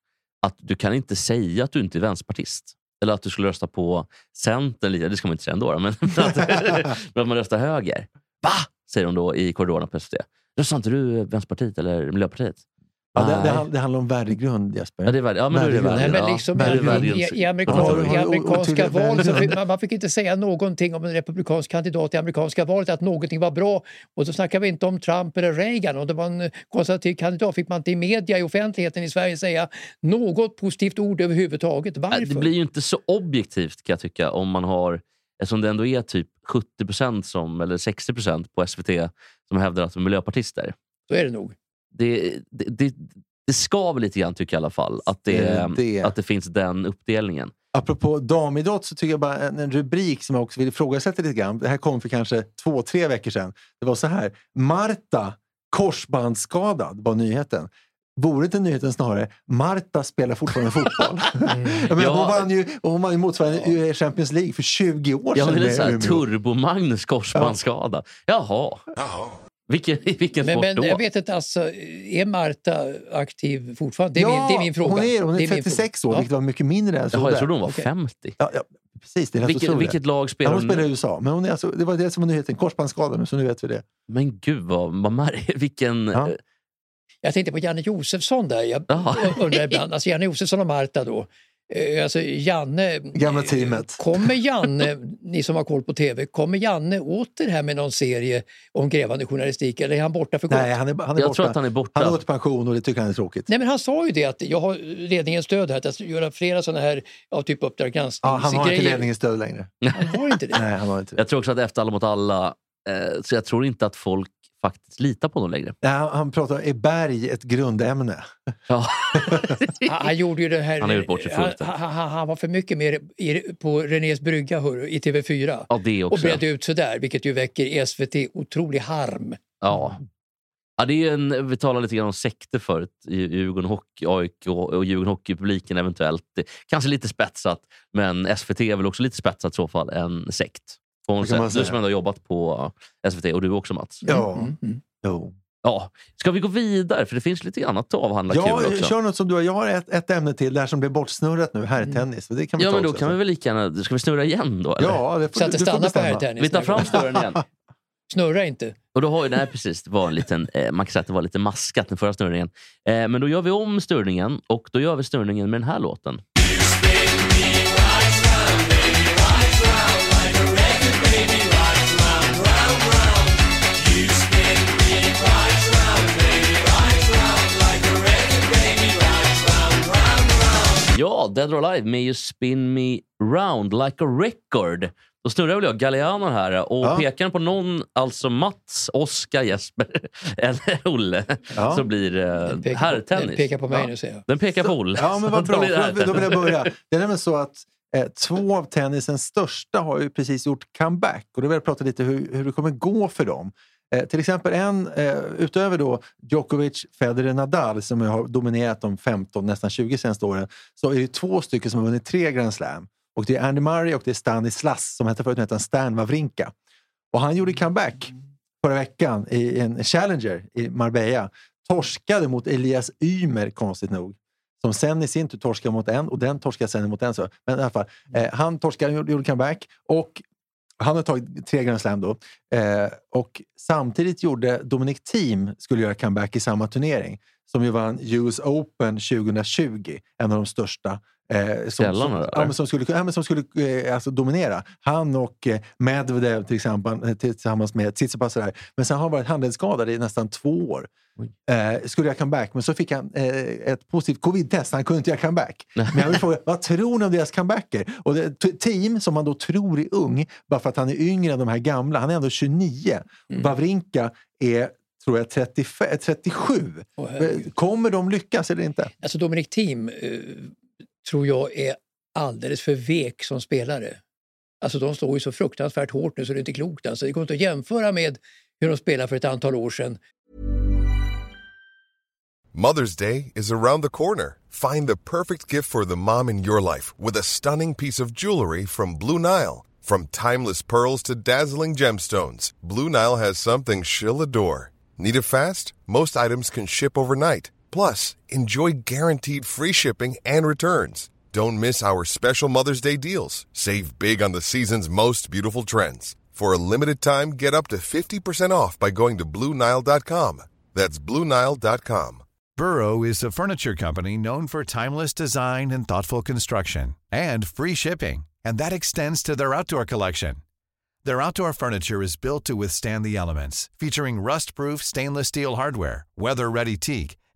Att du kan inte säga att du inte är vänsterpartist. Eller att du skulle rösta på Centern. Det ska man inte säga ändå. Men, [LAUGHS] men, att, men att man röstar höger. Va? Säger de då i korridorerna på SVT. Röstar inte du Vänsterpartiet eller Miljöpartiet? Ja, det, det, det handlar om värdegrund, Jesper. Ja, det är värde. Ja, men då är det Värdegrund. värde. Nej, men ja. liksom, men i, värdegrund. i, i, Ja, amerikan, har- i amerikanska val så fick, man, man fick inte säga någonting om en republikansk kandidat i amerikanska valet, att någonting var bra. Och så snackar vi inte om Trump eller Reagan. Om det var en konservativ kandidat fick man inte i media, i offentligheten i Sverige säga något positivt ord överhuvudtaget. Nej, Varför? Det blir ju inte så objektivt kan jag tycka om man har, eftersom det ändå är typ 70 som, eller 60% på SVT som hävdar att de är miljöpartister. Så är det nog. Det, det, det, det skaver lite grann tycker jag i alla fall. Att det, Det-. Att det finns den uppdelningen. Apropå damidrott så tycker jag bara en, en rubrik som jag också vill ifrågasätta lite grann. Det här kom för kanske två, tre veckor sedan. Det var så här. Marta korsbandsskadad var nyheten. Vore inte nyheten snarare Marta spelar fortfarande fotboll? [LAUGHS] Jag menar, Ja. Hon vann ju, hon vann ju motsvarande i Champions League för 20 år Ja, sedan. men det är med så här, Umeå. Turbo-Magnus korsbandsskada. Jaha. Vilken, vilken Men, sport men då? jag vet inte, alltså, är Marta aktiv fortfarande? Det är, ja, min, det är min fråga. Hon är, hon är min 36 fråga. år, vilket var mycket mindre än så. Jaha, jag trodde hon var Okej. 50. Ja, ja, precis, det är Vilket, vilket lag Ja, spelar hon hon spelar i? USA, men hon är alltså, det var det som var nyheten. Korsbandsskada nu, så nu vet vi det. Men gud, vad, vad [LAUGHS] vilken... Ja. eh, Jag tänkte på Janne Josefsson där. Jag Jaha. undrar ibland, alltså Janne Josefsson och Marta då. Eh, Alltså Janne, Gamla teamet. Kommer [LAUGHS] Janne, ni som har koll på TV, kommer Janne åter här med någon serie om grävande journalistik eller är han borta för gott? Nej, han är, han är Jag borta. tror att han är borta. Han har gått pension och det tycker han är tråkigt. Nej men han sa ju det att jag har ledningens stöd här att jag ska göra flera sådana här ja, typ Uppdrag Ja, han har inte granskningsgrejer. ledningens stöd längre. Han har inte det. [LAUGHS] Nej, han har inte det. Jag tror också att efter Alla mot alla, eh, så jag tror inte att folk faktiskt litar på honom längre. Nej, han, pratar är berg ett grundämne? Ja. [LAUGHS] Han, han gjorde ju det här... Han har gjort bort sig han, fullständigt. han, han, han var för mycket mer i, på Renés brygga hör, i TV4 ja, det och också. bredde ut sådär, vilket ju väcker SVT otrolig harm. Ja. Ja, det är en, vi talade lite grann om sekter förut. Djurgården Hockey, AIK och och Djurgården Hockey-publiken eventuellt. Kanske lite spetsat, men SVT är väl också lite spetsat i så fall. En sekt. Får man säga. Du som ändå har jobbat på SVT och du också Mats. Ja. Mm, mm. Jo. Ja. Ska vi gå vidare? För det finns lite annat att avhandla Ja, kul också. kör något som du har. Jag har ett, ett ämne till, det här som blev bortsnurrat nu, herrtennis. Det kan vi Ja, ta men då också. kan vi väl lika gärna... Ska vi snurra igen då? Eller? Ja, det får, Så att du, det du stannar på herrtennis. Vi tar fram snurren igen. [LAUGHS] Snurra inte. Och då har ju, nej, precis, det var en liten, eh, man kan säga att det var lite maskat den förra snurrningen. Eh, men då gör vi om snurrningen och då gör vi snurrningen med den här låten. Ja, Dead or Alive med You Spin Me Round Like a Record. Då snurrar väl jag Gallianon här och Ja. pekar på någon, alltså Mats, Oskar, Jesper [LAUGHS] eller Olle, Ja. så blir det Den pekar på- herrtennis. Den pekar på mig ja. nu säger jag. Den pekar på Olle. Ja, men vad [LAUGHS] Då bra. blir det Då, då vill jag börja. Det är nämligen så att eh, två av tennisens största har ju precis gjort comeback. Och då vill jag prata lite hur, hur det kommer gå för dem. Eh, till exempel en, eh, utöver då Djokovic, Federer, Nadal som har dominerat de 15, nästan 20 senaste åren, så är det två stycken som har vunnit tre Grand Slam. Och det är Andy Murray och det är Stanislas, som hette förut hette Stan Wawrinka. Och han gjorde comeback förra veckan i en Challenger i Marbella. Torskade mot Elias Ymer, konstigt nog. Som sen i sin tur torskade mot en och den torskade sen mot en. Så. Men i alla fall, eh, han torskade, och gjorde comeback och han har tagit tre Grand Slam då. Eh, och samtidigt gjorde Dominic Thiem skulle göra comeback i samma turnering som ju vann US Open 2020. En av de största. Eh, som, Skrällarna, som, ja, men som skulle, ja, men som skulle eh, alltså dominera. Han och eh, Medvedev till exempel, eh, tillsammans med Tsitsipas. Men sen har han varit handledsskadad i nästan två år. Eh, skulle göra comeback, men så fick han eh, ett positivt covid-test. Han kunde inte göra comeback. [LAUGHS] Men jag vill fråga, vad tror ni om deras comebacker? Och det, team som man då tror är ung, bara för att han är yngre än de här gamla. Han är ändå 29. Wawrinka är, tror jag, 35, 37. Åh, herregud. Kommer de lyckas eller inte? Alltså Dominic Thiem eh, tror jag är alldeles för vek som spelare. Alltså de står ju så fruktansvärt hårt nu så det är inte klokt. Alltså, det går inte att jämföra med hur de spelade för ett antal år sedan. Mother's Day is around the corner. Find the perfect gift for the mom in your life with a stunning piece of jewelry from Blue Nile. From timeless pearls to dazzling gemstones, Blue Nile has something she'll adore. Need it fast? Most items can ship overnight. Plus, enjoy guaranteed free shipping and returns. Don't miss our special Mother's Day deals. Save big on the season's most beautiful trends. For a limited time, get up to 50% off by going to BlueNile.com. That's BlueNile.com. Burrow is a furniture company known for timeless design and thoughtful construction and free shipping, and that extends to their outdoor collection. Their outdoor furniture is built to withstand the elements, featuring rust-proof stainless steel hardware, weather-ready teak,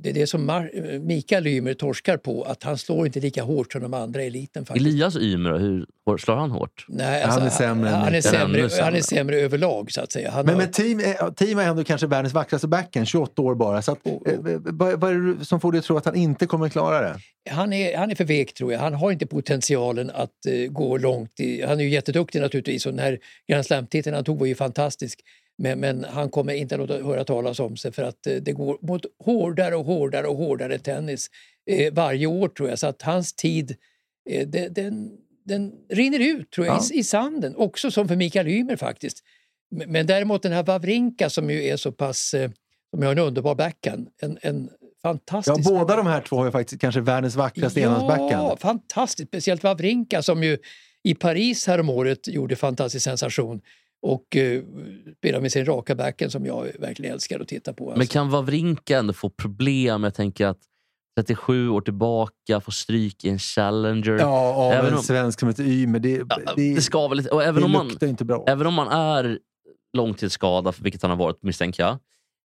Det är det som Mar- Mikael Ymer torskar på, att han slår inte lika hårt som de andra i eliten. Faktiskt. Elias Ymer, hur slår han hårt? Nej, Han är sämre än han, han, är sämre, sämre. han är sämre överlag, så att säga. Han Men, har, men team, är- team är ändå kanske världens vackraste backen, 28 år bara. Så att, Oh, eh, vad, vad är det som får dig att tro att han inte kommer klara det? han, är, han är för vek, tror jag. Han har inte potentialen att eh, gå långt. I, han är ju jätteduktig naturligtvis och den här Grand Slam-titeln han tog var ju fantastisk. Men, men han kommer inte att höra talas om sig för att eh, det går mot hårdare och hårdare och hårdare tennis eh, varje år tror jag. Så att hans tid, eh, det, den, den rinner ut tror jag Ja. i, i sanden. Också som för Mikael Ymer faktiskt. Men, men däremot den här Wawrinka som ju är så pass, eh, som har en underbar backhand. En, en Ja, fantastisk båda de här två har ju faktiskt kanske världens vackraste. Ja, fantastiskt. Speciellt Wawrinka som ju i Paris häromåret gjorde fantastisk sensation och eh, spelade med sin raka backen som jag verkligen älskar att titta på. Men Alltså. kan Wawrinka ändå få problem? Jag tänker att 37 år tillbaka, få stryk i en Challenger. Ja, av Även en om- svensk som heter Ymer. Det, Ja, det, det ska väl. Och även, om man, inte bra. även om man är långtidsskadad, för vilket han har varit misstänker jag.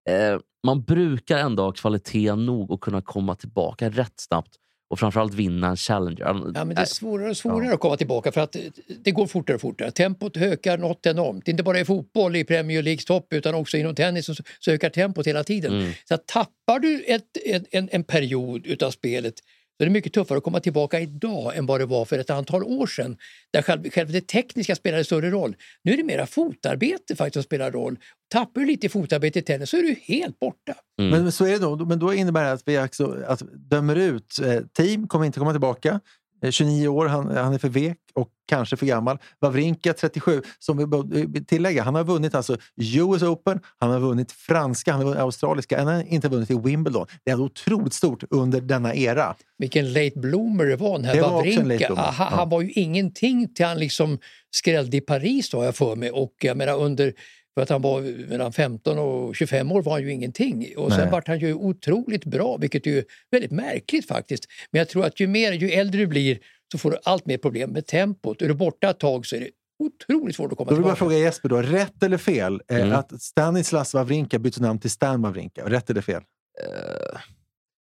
Eh, man brukar ändå ha kvalitet nog att kunna komma tillbaka rätt snabbt och framförallt vinna en Challenger. Ja, men det är svårare och svårare Ja. att komma tillbaka för att det går fortare och fortare. Tempot ökar något enormt. Inte bara i fotboll i Premier Leagues topp utan också inom tennis så, så ökar tempot hela tiden. Mm. Så tappar du ett, ett, en, en period utav spelet så är det mycket tuffare att komma tillbaka idag än vad det var för ett antal år sedan. Där själv, själv det tekniska spelade större roll. Nu är det mera fotarbete faktiskt som spelar roll. Tappar du lite i fotarbete i tennis så är du helt borta. Mm. Men, men så är det då. Men då innebär det att vi alltså, att dömer ut. Eh, team kommer inte komma tillbaka. Eh, 29 år, han, han är för vek och kanske för gammal. Wawrinka 37, som vi bör tillägga, han har vunnit alltså US Open, han har vunnit franska, han har vunnit australiska, han har inte vunnit i Wimbledon. Det är otroligt stort under denna era. Vilken late bloomer det var den här Det var Wawrinka. Aha, ja. Han var ju ingenting till han liksom skrällde i Paris då har jag för mig. Och jag menar under, för att han var mellan 15 och 25 år var han ju ingenting. Och sen vart han ju otroligt bra, vilket är ju väldigt märkligt faktiskt. Men jag tror att ju, mer, ju äldre du blir så får du allt mer problem med tempot. Är du borta ett tag så är det otroligt svårt att komma Då vill tillbaka. fråga Jesper, då, rätt eller fel eh, Mm. att Stanislas Wawrinka bytte namn till Stan Wawrinka? Rätt eller fel? Eh,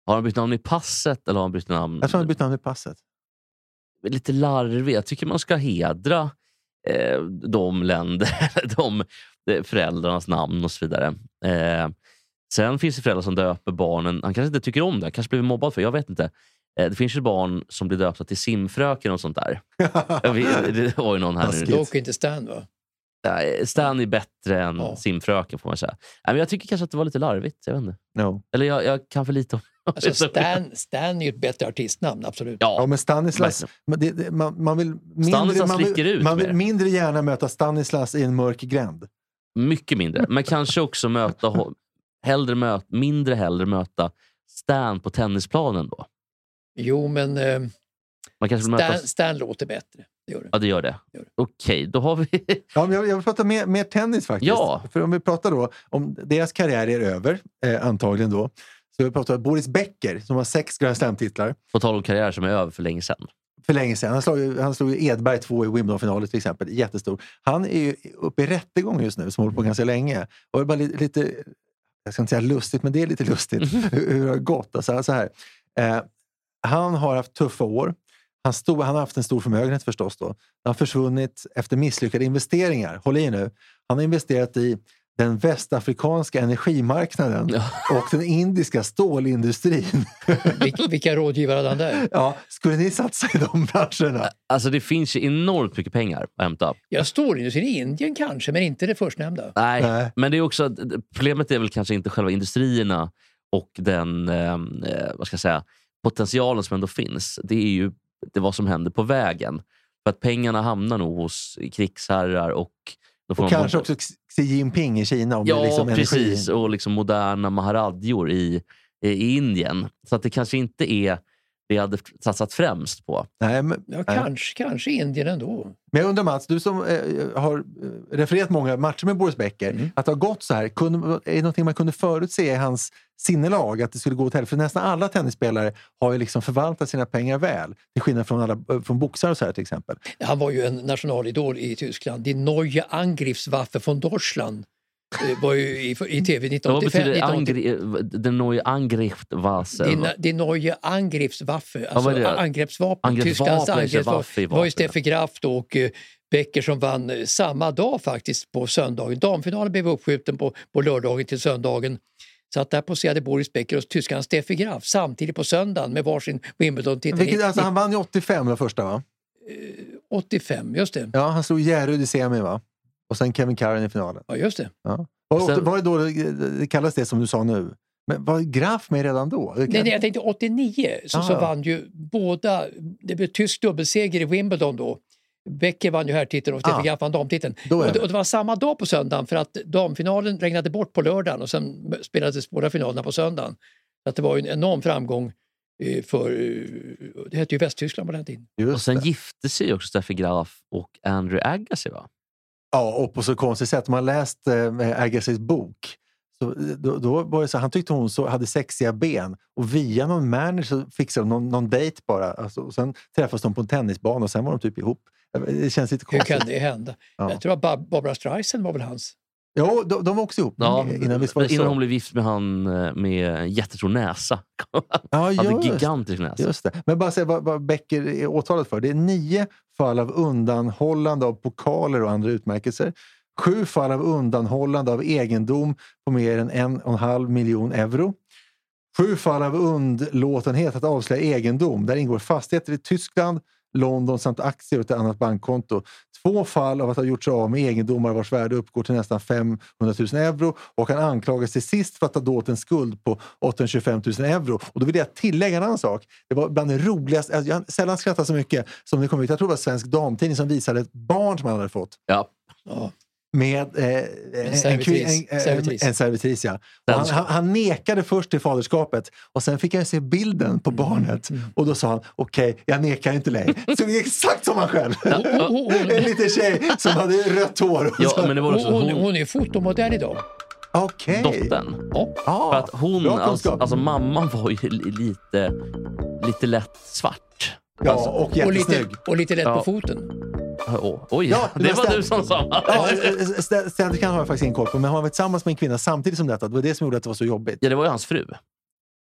har han bytt namn i passet eller har han bytt namn? Jag tror han bytte namn i passet. lite larvig. Jag tycker man ska hedra eh, de länder, [LAUGHS] de eh, föräldrarnas namn och så vidare. Eh, sen finns det föräldrar som döper barnen. Han kanske inte tycker om det, han kanske blivit mobbad för jag vet inte. Eh, det finns ju barn som blir döpta till simfröken och sånt där. [LAUGHS] Det var ju någon här nu. Taskigt. Dock inte Stan va? Nej, Stan är bättre än Ja. simfröken får man säga. Nej, men jag tycker kanske att det var lite larvigt. Jag vet inte. no. Eller jag, jag kan för lite om Alltså [LAUGHS] Stan, Stan är ju ett bättre artistnamn, absolut. Ja, Ja, men Stanislas, men det, det, man, man vill mindre, Stanislas man vill, ut man vill mer. mindre gärna möta Stanislas i en mörk gränd. Mycket mindre. Men kanske också möta, hellre möt, mindre hellre möta Stan på tennisplanen då. Jo, men eh, Man kanske vill möta... Stan, Stan låter bättre. Det gör det. Ja, det gör det. Gör det. Okej, då har vi... [LAUGHS] Ja, men jag, jag vill prata mer, mer tennis faktiskt. Ja. För om vi pratar då om deras karriär är över, eh, antagligen då. Så vi pratar om Boris Becker som har sex Grand Slam-titlar På tal om karriär som är över för länge sedan. för länge sedan. Han slog, ju- han slog ju Edberg två i Wimbledon-finaler till exempel. Jättestor. Han är ju uppe i rättegång just nu som håller på ganska länge. Och det är bara lite, lite jag ska inte säga lustigt, men det är lite lustigt [LAUGHS] hur, hur det har gått. Alltså, så här. Eh, han har haft tuffa år. Han, stod, han har haft en stor förmögenhet förstås. Då. Han har försvunnit efter misslyckade investeringar. Håll i nu. Han har investerat i den västafrikanska energimarknaden Ja. och den indiska stålindustrin. [LAUGHS] Vil- Vilka rådgivare hade han där? Ja, skulle ni satsa i de branscherna? Alltså det finns ju enormt mycket pengar att hämta. Ja, stålindustrin i Indien kanske, men inte det förstnämnda. Nej, Nej. men det är också, problemet är väl kanske inte själva industrierna och den eh, eh, vad ska jag säga, potentialen som ändå finns. Det är ju det vad som händer på vägen. För att pengarna hamnar nog hos krigsherrar och... Och kanske också Xi Jinping i Kina. Om Ja, liksom precis. Och liksom moderna maharadjor i, i Indien. Så att det kanske inte är jag hade satsat främst på. Nej, men, Ja, nej. kanske, kanske Indien ändå. Men jag undrar Mats, du som eh, har eh, refererat många matcher med Boris Becker, Mm. att det har gått så här, kunde, är det någonting man kunde förutse i hans sinnelag att det skulle gå åt helvete? För nästan alla tennisspelare har ju liksom förvaltat sina pengar väl, till skillnad från, alla, eh, från boxare och så här till exempel. Han var ju en nationalidol i Tyskland. Die neue Angriffswaffe von Deutschland eh, var ju i, i tv Vad 1985. betyder 1980. angri, den neue Angriffswaffe? Die neue Angriffswaffe, alltså vad det? angreppsvapen. Angreppsvapen, Tysklands det, angreppsvapen. Var ju Steffi Graf då och eh, Becker som vann eh, samma dag faktiskt på söndagen. Damfinalen blev uppskjuten på, på lördagen till söndagen. Så att där poserade Boris Becker och tyskan Steffi Graf samtidigt på söndagen med varsin Wimbledon-titel. Vilket, alltså, han vann ju 85 den första va? 85, just det. Ja, han slog Järryd i semi va? Och sen Kevin Curran i finalen. Ja, just det. Ja. Var, Sen- var det då det, det kallas det som du sa nu? Men var Graf med redan då? Kan- Nej, nej, jag tänkte 89 så, Ah, så ja. vann ju båda, det blev tysk dubbelseger i Wimbledon då. Becker vann ju herrtiteln och Steffi Ah. Graf vann damtiteln. Och det, och det var samma dag på söndagen för att damfinalen regnade bort på lördagen och sen spelades båda finalerna på söndagen. Så att det var ju en enorm framgång eh, för, eh, det hette ju Västtyskland på den tiden. Just Och sen det. gifte sig ju också Steffi Graf och Andrew Agassi va? Ja, och på så konstigt sätt. Om man läst eh, Agassiz bok, så, då, då var det så, han tyckte hon så, hade sexiga ben och via någon manager så fixade de någon, någon dejt bara. Alltså, och sen träffades de på en tennisbana och sen var de typ ihop. Det känns lite Hur konstigt. kan det hända? Ja. Jag tror att Barbara Streisand var väl hans. Jo, de, de var också ihop Ja, innan. Visst var innan hon blev gift med han eh, med en jättestor näsa. Ja, Han [LAUGHS] hade just, gigantisk näsa. just det. Men bara säga vad, vad Becker är åtalad för. Det är nio fall av undanhållande av pokaler och andra utmärkelser. Sju fall av undanhållande av egendom på mer än en och en halv miljon euro. Sju fall av undlåtenhet att avslöja egendom. Där ingår fastigheter i Tyskland, London samt aktier och ett annat bankkonto. Två fall av att ha gjort sig av med egendomar vars värde uppgår till nästan 500 000 euro och han anklagas till sist för att ha dolt en skuld på 825 000 euro. Och då vill jag tillägga en annan sak. Det var bland det roligaste, alltså jag har sällan skrattat så mycket som det kom ut. Jag tror det var Svensk Damtidning som visade ett barn som han hade fått Ja. Ja. Med eh, en, servitris. kvin- en, Servitris. en, en servitris. Ja. Och han, han, han nekade först till faderskapet och sen fick jag se bilden på barnet och då sa han okej, jag nekar inte längre. [LAUGHS] Så exakt som han själv. [LAUGHS] En liten tjej som hade rött hår. och Ja, så- men det var hon, också hon, hon, är fotomodell idag. Okej. dottern. Ja. För att hon, alltså, alltså mamman var ju li- lite, lite lätt svart. ja, Alltså, och Och jättesnygg. lite, och lite lätt Ja. på foten. Åh, oj, Ja, det det var var stäm- du som sa. Ja, stä- städerskan har jag faktiskt ingen koll på, men han var tillsammans med en kvinna samtidigt som detta. Det var det som gjorde att det var så jobbigt. Ja, det var ju hans fru.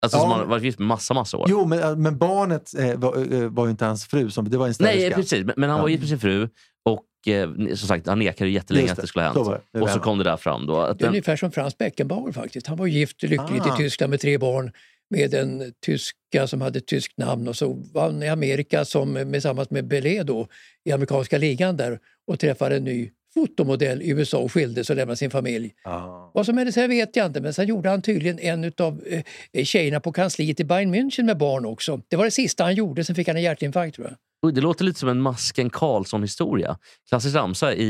Alltså, Ja, som han varit gift med massa, massa år. Jo, men, men barnet eh, var, eh, var ju inte hans fru, som, det var en städerska. Nej, precis. Men, men han Ja. var gift med sin fru och eh, som sagt, han nekade ju jättelänge Just att det, det skulle ha hänt. det. Det Och så det. kom det där fram. Då, att Det är den, ungefär som Frans Beckenbauer faktiskt. Han var gift lyckligt Ah. i Tyskland med tre barn med en tyska som hade ett tyskt namn och så var han i Amerika som tillsammans med Belé då i amerikanska ligan där och träffade en ny fotomodell i USA och skildes och lämnade sin familj. Ja. Vad som hände sen vet jag inte men sen gjorde han tydligen en av eh, tjejerna på kansliet i Bayern München med barn också. Det var det sista han gjorde, sen fick han en hjärtinfarkt tror jag. Det låter lite som en Masken Karlsson-historia. Klassisk ramsa i,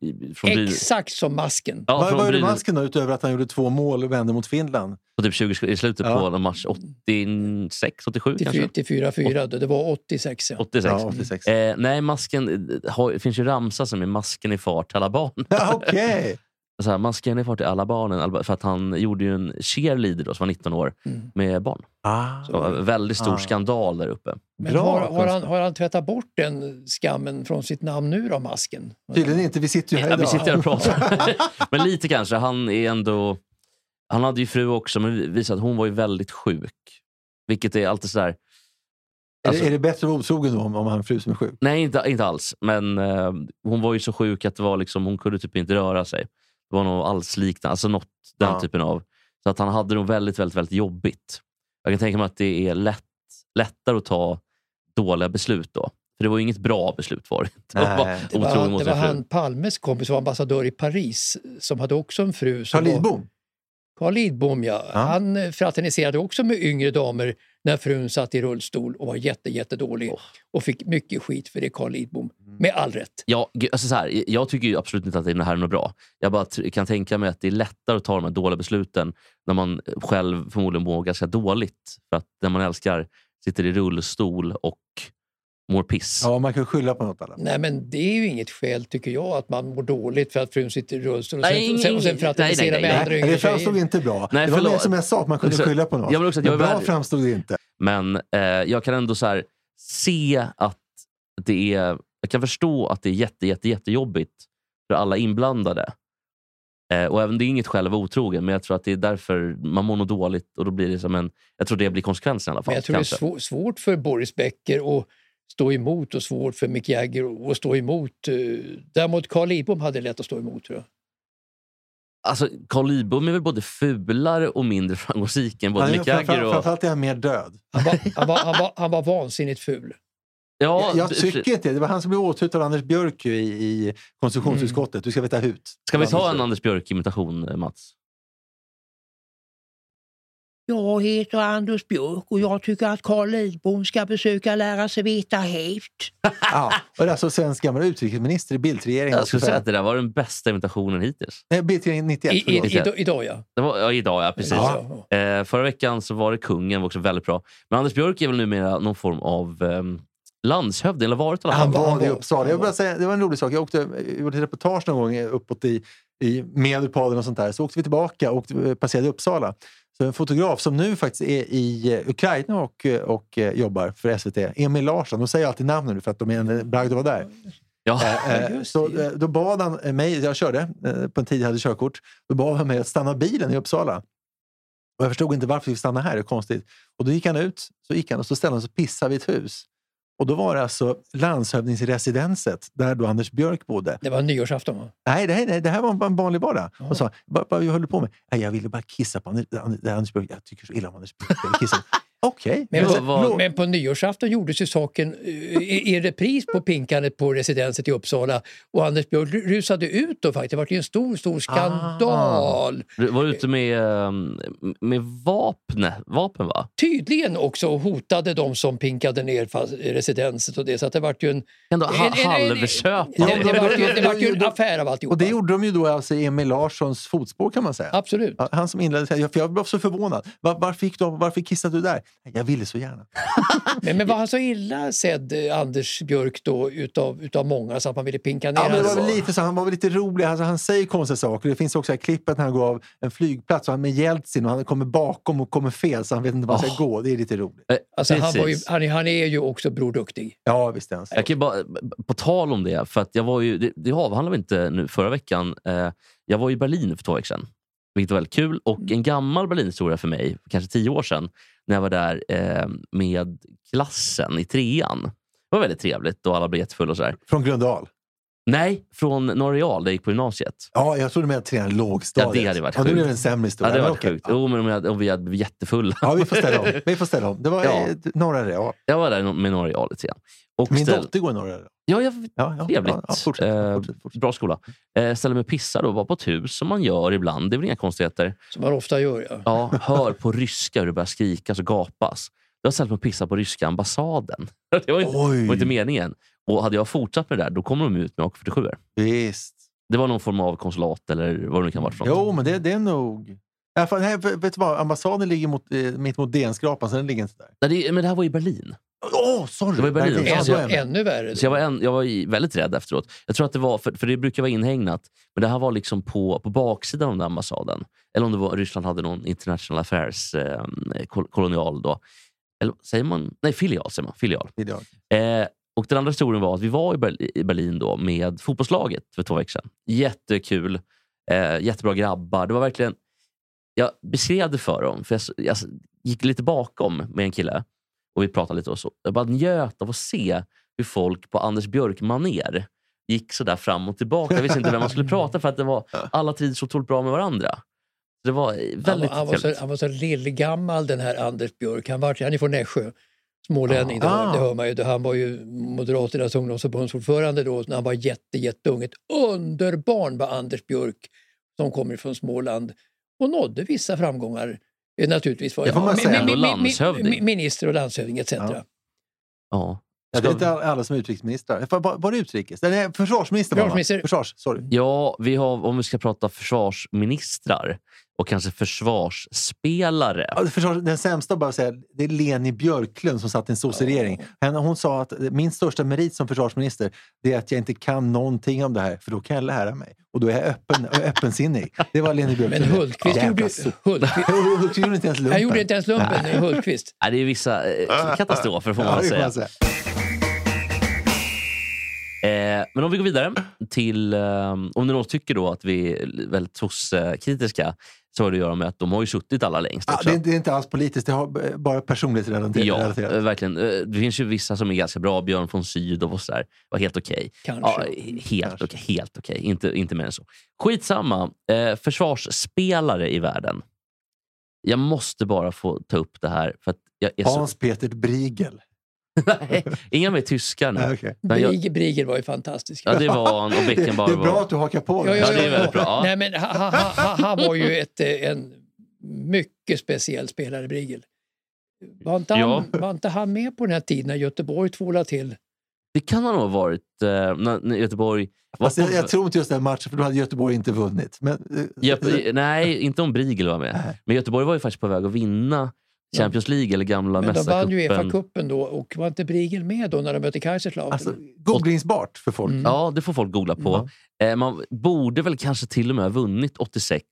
i, från, Exakt som masken. ja, Vad det Brynäs- masken då, utöver att han gjorde två mål och vände mot Finland? på typ 20, i slutet Ja. på match 86, 87 Till, kanske? fy- till 4-4, då. det var 86 ja. 86. Ja, 86. Eh, nej, masken, eh, har, det finns ju ramsa som är masken i fart barn. [LAUGHS] Ja, Okej. Så här, masken i fart till alla barnen. För att han gjorde ju en cheerleader då, som var 19 år Mm. med barn. Ah. Så, en väldigt stor Ah. skandal där uppe. Men Bra har, har, han, har han tvättat bort den skammen från sitt namn nu då, masken? Tydligen inte, vi sitter ju här Ja, vi idag. sitter här och pratar. [LAUGHS] men lite kanske. Han är ändå... Han hade ju fru också, men visade att hon var ju väldigt sjuk. Vilket är alltid sådär... Är, Alltså- det, är det bättre att vara otrogen då om, om han har en fru som är sjuk? Nej, inte, inte alls. Men eh, hon var ju så sjuk att det var liksom, hon kunde typ inte röra sig. Det var något allsliknande, alltså något den Ja. typen av. Så att han hade nog väldigt, väldigt, väldigt jobbigt. Jag kan tänka mig att det är lätt, lättare att ta dåliga beslut då. För det var ju inget bra beslut var det inte. Nej. [LAUGHS] var Det var, han, mot det var fru. han Palmes kompis som var ambassadör i Paris som hade också en fru. Som Carl Lidbom. Carl Lidbom, ja. Ja. Han eh, fraterniserade också med yngre damer när frun satt i rullstol och var jätte, jättedålig. Åh. Och fick mycket skit för det, Carl Lidbom. Med all rätt. Ja, alltså så här, jag tycker ju absolut inte att det här är något bra. Jag bara kan tänka mig att det är lättare att ta de här dåliga besluten när man själv förmodligen mår ganska dåligt. För att när man älskar sitter i rullstol och mår piss. Ja, man kan skylla på något annat. Nej, men det är ju inget skäl, tycker jag, att man mår dåligt för att frun sitter i rullstol och Nej, sen, och sen, och sen nej, fraterniserar nej, nej, med nej. andra Nej, yngre det framstod tjejer. inte bra. Nej, det var mer som jag sa, att man kunde Också- skylla på något. Jag vill också att jag Men bra värd- framstod det inte. Men eh, jag kan ändå så här, se att det är... Jag kan förstå att det är jätte, jätte, jättejobbigt för alla inblandade. Eh, och även Det är inget skäl att vara otrogen, men jag tror att det är därför man mår nog dåligt. Och då blir det som en, jag tror det blir konsekvensen i alla fall. Men jag tror kanske. det är svå- svårt för Boris Becker att stå emot och svårt för Mick Jagger att stå emot. eh, Däremot Carl Lidbom hade lätt att stå emot, tror jag. Alltså, Carl Lidbom är väl både fulare och mindre [LAUGHS] framgångsrik än både Mick Jagger och... Framförallt är han mer död. Han var, han var, han var, han var vansinnigt ful. Ja, jag tycker inte det. Det var han som blev åthutad av Anders Björk ju i, i konstitutionsutskottet. Du ska veta hut. Ska vi ta en Anders Björk-imitation, eh, Mats? Jag heter Anders Björk och jag tycker att Carl Lidbom ska besöka lära sig veta hävt. [LAUGHS] Ja, och det är alltså svensk gammal utrikesminister i Bildtregeringen. Jag skulle säga att det där var den bästa imitationen hittills. Nej, Bildtregeringen 91. I, i, förlåt. idag, idag ja. Det var, ja, idag, ja. Precis. Ja. Eh, förra veckan så var det kungen, var också väldigt bra. Men Anders Björk är väl numera någon form av eh, landshövding, eller varit i alla fall. Han var det i Uppsala. Jag vill säga, det var en rolig sak. Jag åkte, jag gjorde ett reportage någon gång uppåt i, i Medelpad och sånt där. Så åkte vi tillbaka och eh, passerade Uppsala. Så en fotograf som nu faktiskt är i eh, Ukraina och, eh, och jobbar för SVT, Emil Larsson. De säger alltid namnen nu för att de är en bragd att vara där. Ja. Just så då bad han mig, jag körde på en tid jag hade körkort, då bad han mig att stanna bilen i Uppsala. Och jag förstod inte varför vi stannade här, det är konstigt. Och då gick han ut, så gick han och så ställde han sig och pissade vid ett hus. Och då var det alltså landshövdingsresidenset där då Anders Björk bodde. Det var nyårsafton va? Nej, här, nej, det här var en vanlig vardag. Ja. Och sa, vad, vad höll du på med? Nej, jag ville bara kissa på Anders, Anders Björk. Jag tycker så illa om Anders Björk. Jag kissa. Okej. Men, vad- men på nyårsafton gjordes ju saken eh, i, i repris på pinkandet på residenset i Uppsala och Anders Björk rusade ut då faktiskt. Det var ju en stor, stor skandal. Du var ute med, eh, med vapen, vapen va? Tydligen också och hotade de som pinkade ner residenset och det. Så att det vart ju en, Ändå en, ha, en, en, halvköp. det, det, vart ju, det vart ju en affär av alltihopa. Och det gjorde de ju då alltså i Emil Larssons fotspår kan man säga. Absolut. Han som inledde, för jag blev så förvånad. Var, varför, gick du, varför kissade du där? Jag ville så gärna. [LAUGHS] Men, men var han så illa sedd, Anders Björk, då, utav, utav många så att man ville pinka ner Ja, men det var lite så, han var väl lite rolig. Alltså, han säger konstiga saker. Det finns också ett klippet när han går av en flygplats och han med Jeltsin och han kommer bakom och kommer fel så han vet inte var han ska gå. Det är lite roligt. Eh, Alltså, han, var ju, han, är- han är ju också Bror Duktig. Ja, visst är han så. Jag kan bara, på tal om det, för att jag var ju, det, det avhandlade vi inte nu förra veckan. Eh, jag var i Berlin för två veckor sedan, vilket var väldigt kul. Och en gammal Berlinhistoria för mig, kanske tio år sedan, när jag var där eh, med klassen i trean. Det var väldigt trevligt och alla blev jättefulla och sådär. Från Gröndal. Nej, från Norra Real där jag gick på gymnasiet. Ja, jag trodde med att träna lågstadiet. Ja, det hade varit ja, det sjukt. blev en sämre Ja, historia. det men var okej. sjukt. Jo, men om, jag, om vi hade blivit jättefulla. Ja, vi får ställa om. [LAUGHS] Vi får ställa om. Det var Ja. eh, Norra Real. Jag var där med Norra Real lite grann. Och Min ställ- dotter går i Norra Real. Ja, jag, Ja, ja, Trevligt. Ja, ja, fortsätt, Eh, fortsätt, fortsätt. Bra skola. Eh, ställer mig och pissar och var på ett hus som man gör ibland. Det är väl inga konstigheter. Som man ofta gör. Ja. Ja, hör på ryska hur det börjar skrikas och gapas. Jag har ställt mig och pissat på ryska ambassaden. [LAUGHS] Det var inte, var inte meningen. Och hade jag fortsatt med det där, då kommer de ut med AK47. visst. Det var någon form av konsulat eller vad det nu kan vara. Jo, men det, det är nog... Ja, fan, nej, vet vet du vad? Ambassaden ligger mot, eh, mitt mot DN-skrapan, så den ligger inte där. Nej, det, men det här var i Berlin. Åh, sorry! Det var i Berlin. Nej, det är- Alltså, Ännu, jag värre. Så jag var, en, jag var väldigt rädd efteråt. Jag tror att det var, för, för det brukar vara inhägnat, men det här var liksom på, på baksidan av den ambassaden. Eller om det var Ryssland hade någon international affairs eh, kol- kolonial då. Eller säger man? Nej, filial säger man. Filial. Eh, och den andra historien var att vi var i, Berlin, i Berlin då med fotbollslaget för två veckor sedan. Jättekul. Eh, jättebra grabbar. Det var verkligen... Jag beskrev det för dem, för jag, jag gick lite bakom med en kille och vi pratade lite och så. Jag bara njöt av att se hur folk på Anders Björk-manér gick sådär fram och tillbaka. Jag visste inte vem man skulle [LAUGHS] prata för att det var, alla trivdes så otroligt bra med varandra. Så Det var eh, Han, väldigt var- han, var så, han var så lillgammal den här Anders Björk. Han, var, han är från Nässjö, smålänning. Det, Ah. det hör man ju. Han var ju Moderaternas ungdomsförbundsordförande då när han var jätte, jätteung. Ett underbarn var Anders Björk som kommer från Småland och nådde vissa framgångar. Naturligtvis var Det får man säga. mi- mi- Och mi- landshövding. mi- Minister och landshövding etc. Ja. Ja. Ja, det är inte alla som är utrikesministrar. Var, det utrikes? Nej, försvarsminister var? Försvarsminister. Försvars, sorry. Ja, vi har, om vi ska prata försvarsministrar och kanske försvarsspelare. Ja, försvars, den sämsta bara säga, det är Leni Björklund som satt i en sosseregering. Hon sa att min största merit som försvarsminister det är att jag inte kan någonting om det här för då kan jag lära mig. Och då är jag öppen, öppensinnig. Det var Leni Björklund. Men Hultqvist Jävla gjorde, Hultqvist, [LAUGHS] Hultqvist gjorde inte ens lumpen. han gjorde inte ens lumpen, Hultqvist. Nej, det är vissa eh, katastrofer får man Ja, säga. Eh, men om vi går vidare till... Eh, om ni någon tycker då att vi är väldigt soc-kritiska så har det att göra med att de har ju suttit alla längst också. det, är, det är inte alls politiskt, det har bara personlighetsrelaterat. Ja, relaterat. verkligen. Eh, Det finns ju vissa som är ganska bra. Björn von Sydow och sådär. var helt okej. Kanske. Ja, helt Kanske. okej. Helt okej. Inte, inte mer än så. Skitsamma. Eh, försvarsspelare i världen. Jag måste bara få ta upp det här. För att jag är så... Hans Peter Briegel. Nej, inga mer tyskar nu. Jag- Briegel, Briegel var ju fantastisk. Ja, det var han. Och Det, det Beckenbauer är bra var... att du hakar på. Ja, det. Ja, det är väldigt bra. Ja. Nej, men han, han, han, han var ju ett, eh, en mycket speciell spelare, Briegel. Var inte, han, Ja. var inte han med på den här tiden när Göteborg tvålade till? Det kan han nog ha varit eh, när, när Göteborg... var Fast jag, på- jag tror inte just den matchen, för då hade Göteborg inte vunnit. Men, eh, Göte- nej, inte om Briegel var med. Nej. Men Göteborg var ju faktiskt på väg att vinna Champions League eller gamla Men de vann ju. Uefa-cupen då och var inte Briegel med då när de mötte Kaiserslautern? alltså, googlingsbart för folk. Mm. Ja, det får folk googla på. Eh, man borde väl kanske till och med ha vunnit 86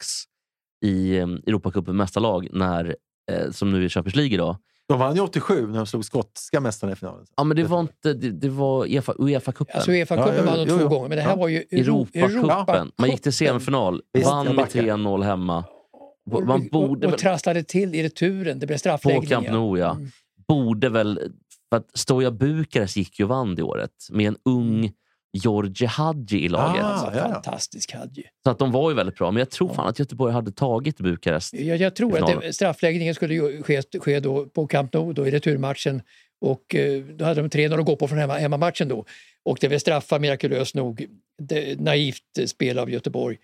i eh, Europacupen mästarlag, när, eh, som nu är Champions League idag. De vann ju 87 när de slog skotska mästarna i finalen. Ja, men det var inte... Det, det var Uefa- Uefa-cupen. Alltså Uefa-cupen Ja, jo, vann de jo, två jo. gånger, men det här Ja. var ju Euro- Europacupen. Man gick till semifinal, Visst, vann med backar. 3-0 hemma. Man borde och, och trasslade till i returen. Det blev på straffläggning. Camp Nou, ja. Mm. Borde väl... För att Stoja Bukarest gick ju och vann det året med en ung Georgi Hadji i laget. Ah. Alltså, ja. Fantastisk Hadji. Så att de var ju väldigt bra. Men jag tror fan att Göteborg hade tagit Bukarest. Jag, jag tror att det, straffläggningen skulle ske, ske då på Camp Nou då i returmatchen. Och eh, då hade de 3-0 att gå på från hemma, hemmamatchen då. Och det blev straffar mirakulöst nog. Det, naivt spel av Göteborg.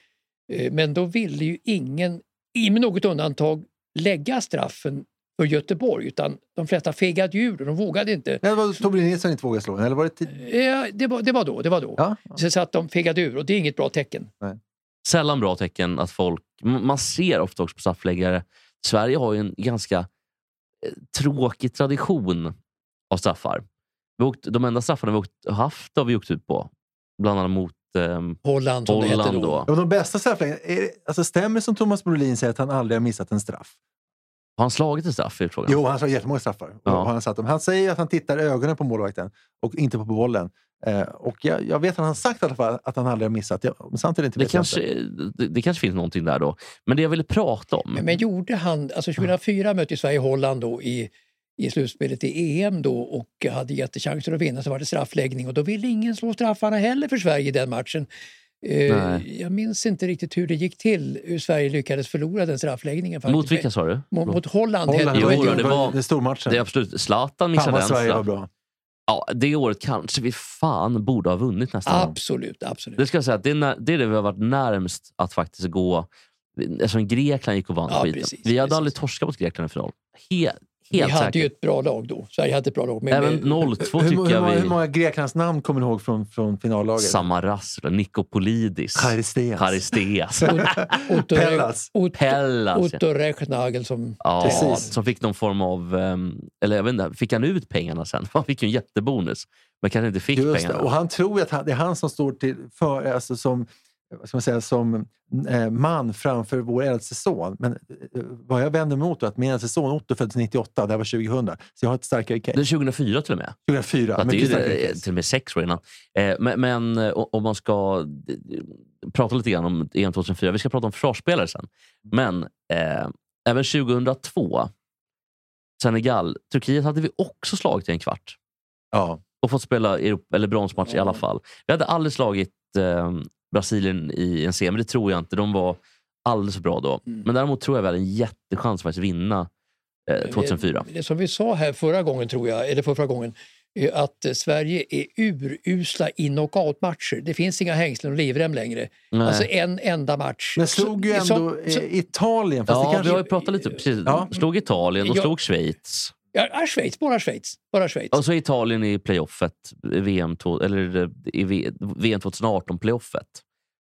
Eh, men då ville ju ingen, med något undantag, lägga straffen för Göteborg. Utan de flesta fegade ur och de vågade inte. Nej, det var Torbjörn Nilsson inte vågade slå den, eller var det tid? Ja, det, var, det var då. Det var då. Ja. Så, så att de fegade ur och det är inget bra tecken. Sällan bra tecken att folk... Man ser ofta också på straffläggare. Sverige har ju en ganska eh, tråkig tradition av straffar. Vi har åkt, de enda straffarna vi har åkt, haft har vi åkt ut på. Bland annat mot ehm, Holland som det hette Holland då. då. Ja, de bästa straffläggarna, är det- alltså, stämmer det som Thomas Brolin säger att han aldrig har missat en straff? Har han slagit en straff? Frågan. Jo, han slår jättemånga straffar. Ja. Han, har satt dem. han säger att han tittar i ögonen på målvakten och inte på bollen. Eh, och jag, jag vet att han har sagt i alla fall att han aldrig har missat. Jag, men samtidigt inte Det kanske, inte. det, det kanske finns någonting där då. Men det jag ville prata om. Men, men gjorde han, alltså 2004 mötte ju Sverige Holland då i, i slutspelet i EM då och hade jättechanser att vinna så var det straffläggning och då ville ingen slå straffarna heller för Sverige i den matchen. Eh, Nej. jag minns inte riktigt hur det gick till, hur Sverige lyckades förlora den straffläggningen. faktiskt. mot vilka sa du? Mot, mot Holland. Holland, Jo, det, det. var, det stormatchen. Det är absolut. Zlatan missade vad en Sverige var bra. Ja, det året kanske vi fan borde ha vunnit nästan. Absolut, absolut. Det ska jag säga, att det är, när, det är det vi har varit närmst att faktiskt gå... Eftersom Grekland gick och vann Ja, skiten. precis, vi hade precis. aldrig torskat mot Grekland i final. Helt, Vi helt hade säkert. ju ett bra lag då. Sverige hade ett bra lag. Men Även med- 02 Hur, tycker hur, många, jag hur vi... många Greklands namn kommer du ihåg från, från finallaget? Samaras, Nikopolidis, Charisteas. Charisteas, [LAUGHS] Otto, Pellas. Otto, Pellas. ja. Otto Rechnagel som... Ja, Precis. som fick någon form av... ehm, Eller jag vet inte, fick han ut pengarna sen? [LAUGHS] Han fick ju en jättebonus. Men kanske inte fick Just det. pengarna. Och han tror ju att han, det är han som står till för, alltså som, ska man säga, som eh, man framför vår äldste son. Men eh, vad jag vänder mig mot är att min äldste son Otto föddes 98, det här var 2000. Så jag har ett starkare Det är case. 2004 till och med. 2004, Så det är ju eh, case. till och med sex år innan. Men, men om man ska prata lite grann om EM 2004. Vi ska prata om försvarsspelare sen. Men eh, även 2002, Senegal, Turkiet hade vi också slagit i en kvart. Ja. och fått spela Europa, eller bronsmatch i alla fall. Vi hade aldrig slagit eh, Brasilien i en men det tror jag inte. De var alldeles för bra då. Mm. Men däremot tror jag vi hade en jättechans att faktiskt vinna eh, 2004. Det, det som vi sa här förra gången, tror jag, eller för förra gången, är att eh, Sverige är urusla i knockoutmatcher. Det finns inga hängslen och livrem längre. Nej. Alltså en enda match. Men slog ju Så- ändå så- eh, Italien. Fast det Ja, kanske... vi har ju pratat lite. Precis. Ja. Slog Italien och Ja. slog Schweiz. Ja, ja, Schweiz, bara Schweiz. Bara Schweiz. Och så Italien i playoffet, VM, eller eh, i VM 2018 playoffet.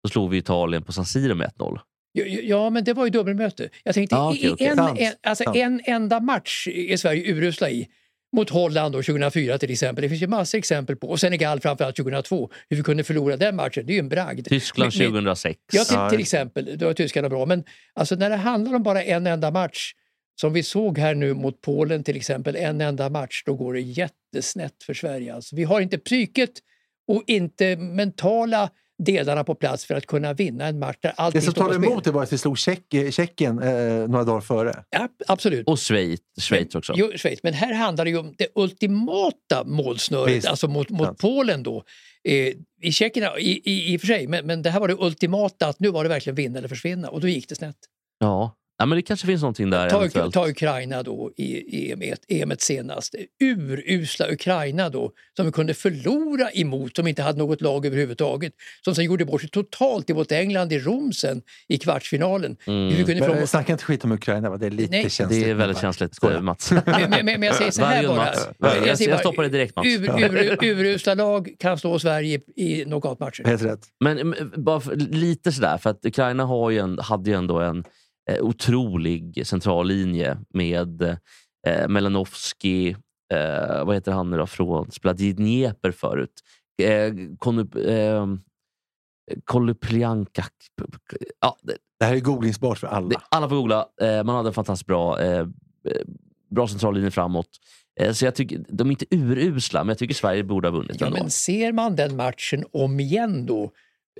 Då slog vi Italien på San Siro med 1-0. Ja, Ja, men det var ju dubbelmöte. Jag tänkte, okej, i okej. en, en, alltså en enda match är Sverige urusla i. Mot Holland då, 2004 till exempel. Det finns ju massor exempel på. Och Senegal framförallt 2002. Hur vi kunde förlora den matchen, det är ju en bragd. Tyskland Men- men- 2006. Ja, till, till exempel. Då var tyskarna bra. Men alltså, när det handlar om bara en enda match, som vi såg här nu mot Polen till exempel, en enda match, då går det jättesnett för Sverige. Alltså, vi har inte psyket och inte mentala delarna på plats för att kunna vinna en match där Det som spel. emot det var att vi slog Tjeck- Tjeckien eh, några dagar före. Ja, absolut. Och Schweiz, Schweiz också. Jo, Schweiz. Men här handlar det ju om det ultimata målsnöret, Visst. alltså mot, mot. Polen då. Eh, I Tjeckien i, i, i och för sig, men, men det här var det ultimata, att nu var det verkligen vinna eller försvinna och då gick det snett. Ja. Ja, men det kanske finns någonting där Ta, ta Ukraina då i, EM, EM senast. Urusla Ukraina då, som vi kunde förlora emot, som inte hade något lag överhuvudtaget. Som sen gjorde bort sig totalt emot England i Rom sen i kvartsfinalen. Mm. Vi kunde Men, från... eh, Snacka inte skit om Ukraina, va? det är lite Nej. känsligt. Det är väldigt känsligt, Skoja. eh, Mats. men, men, men, jag säger så här bara. Mats. Jag, jag, säger bara, stoppar det direkt Mats. Ur, ur, urusla lag kan slå Sverige i knockoutmatcher. Helt rätt. Men men, bara för, lite sådär, för att Ukraina har ju en, hade ju ändå en eh, otrolig central linje med eh, Melanovski, eh, vad heter han nu då, från, spelade i Dnieper förut. Eh, Konu, eh, Koluplianka. Ja, det, Det här är googlingsbart för alla. det, alla får googla. Eh, man hade en fantastiskt bra, eh, bra central linje framåt. Eh, så jag tycker, de är inte urusla, men jag tycker Sverige borde ha vunnit Ja, ändå. men ser man den matchen om igen då,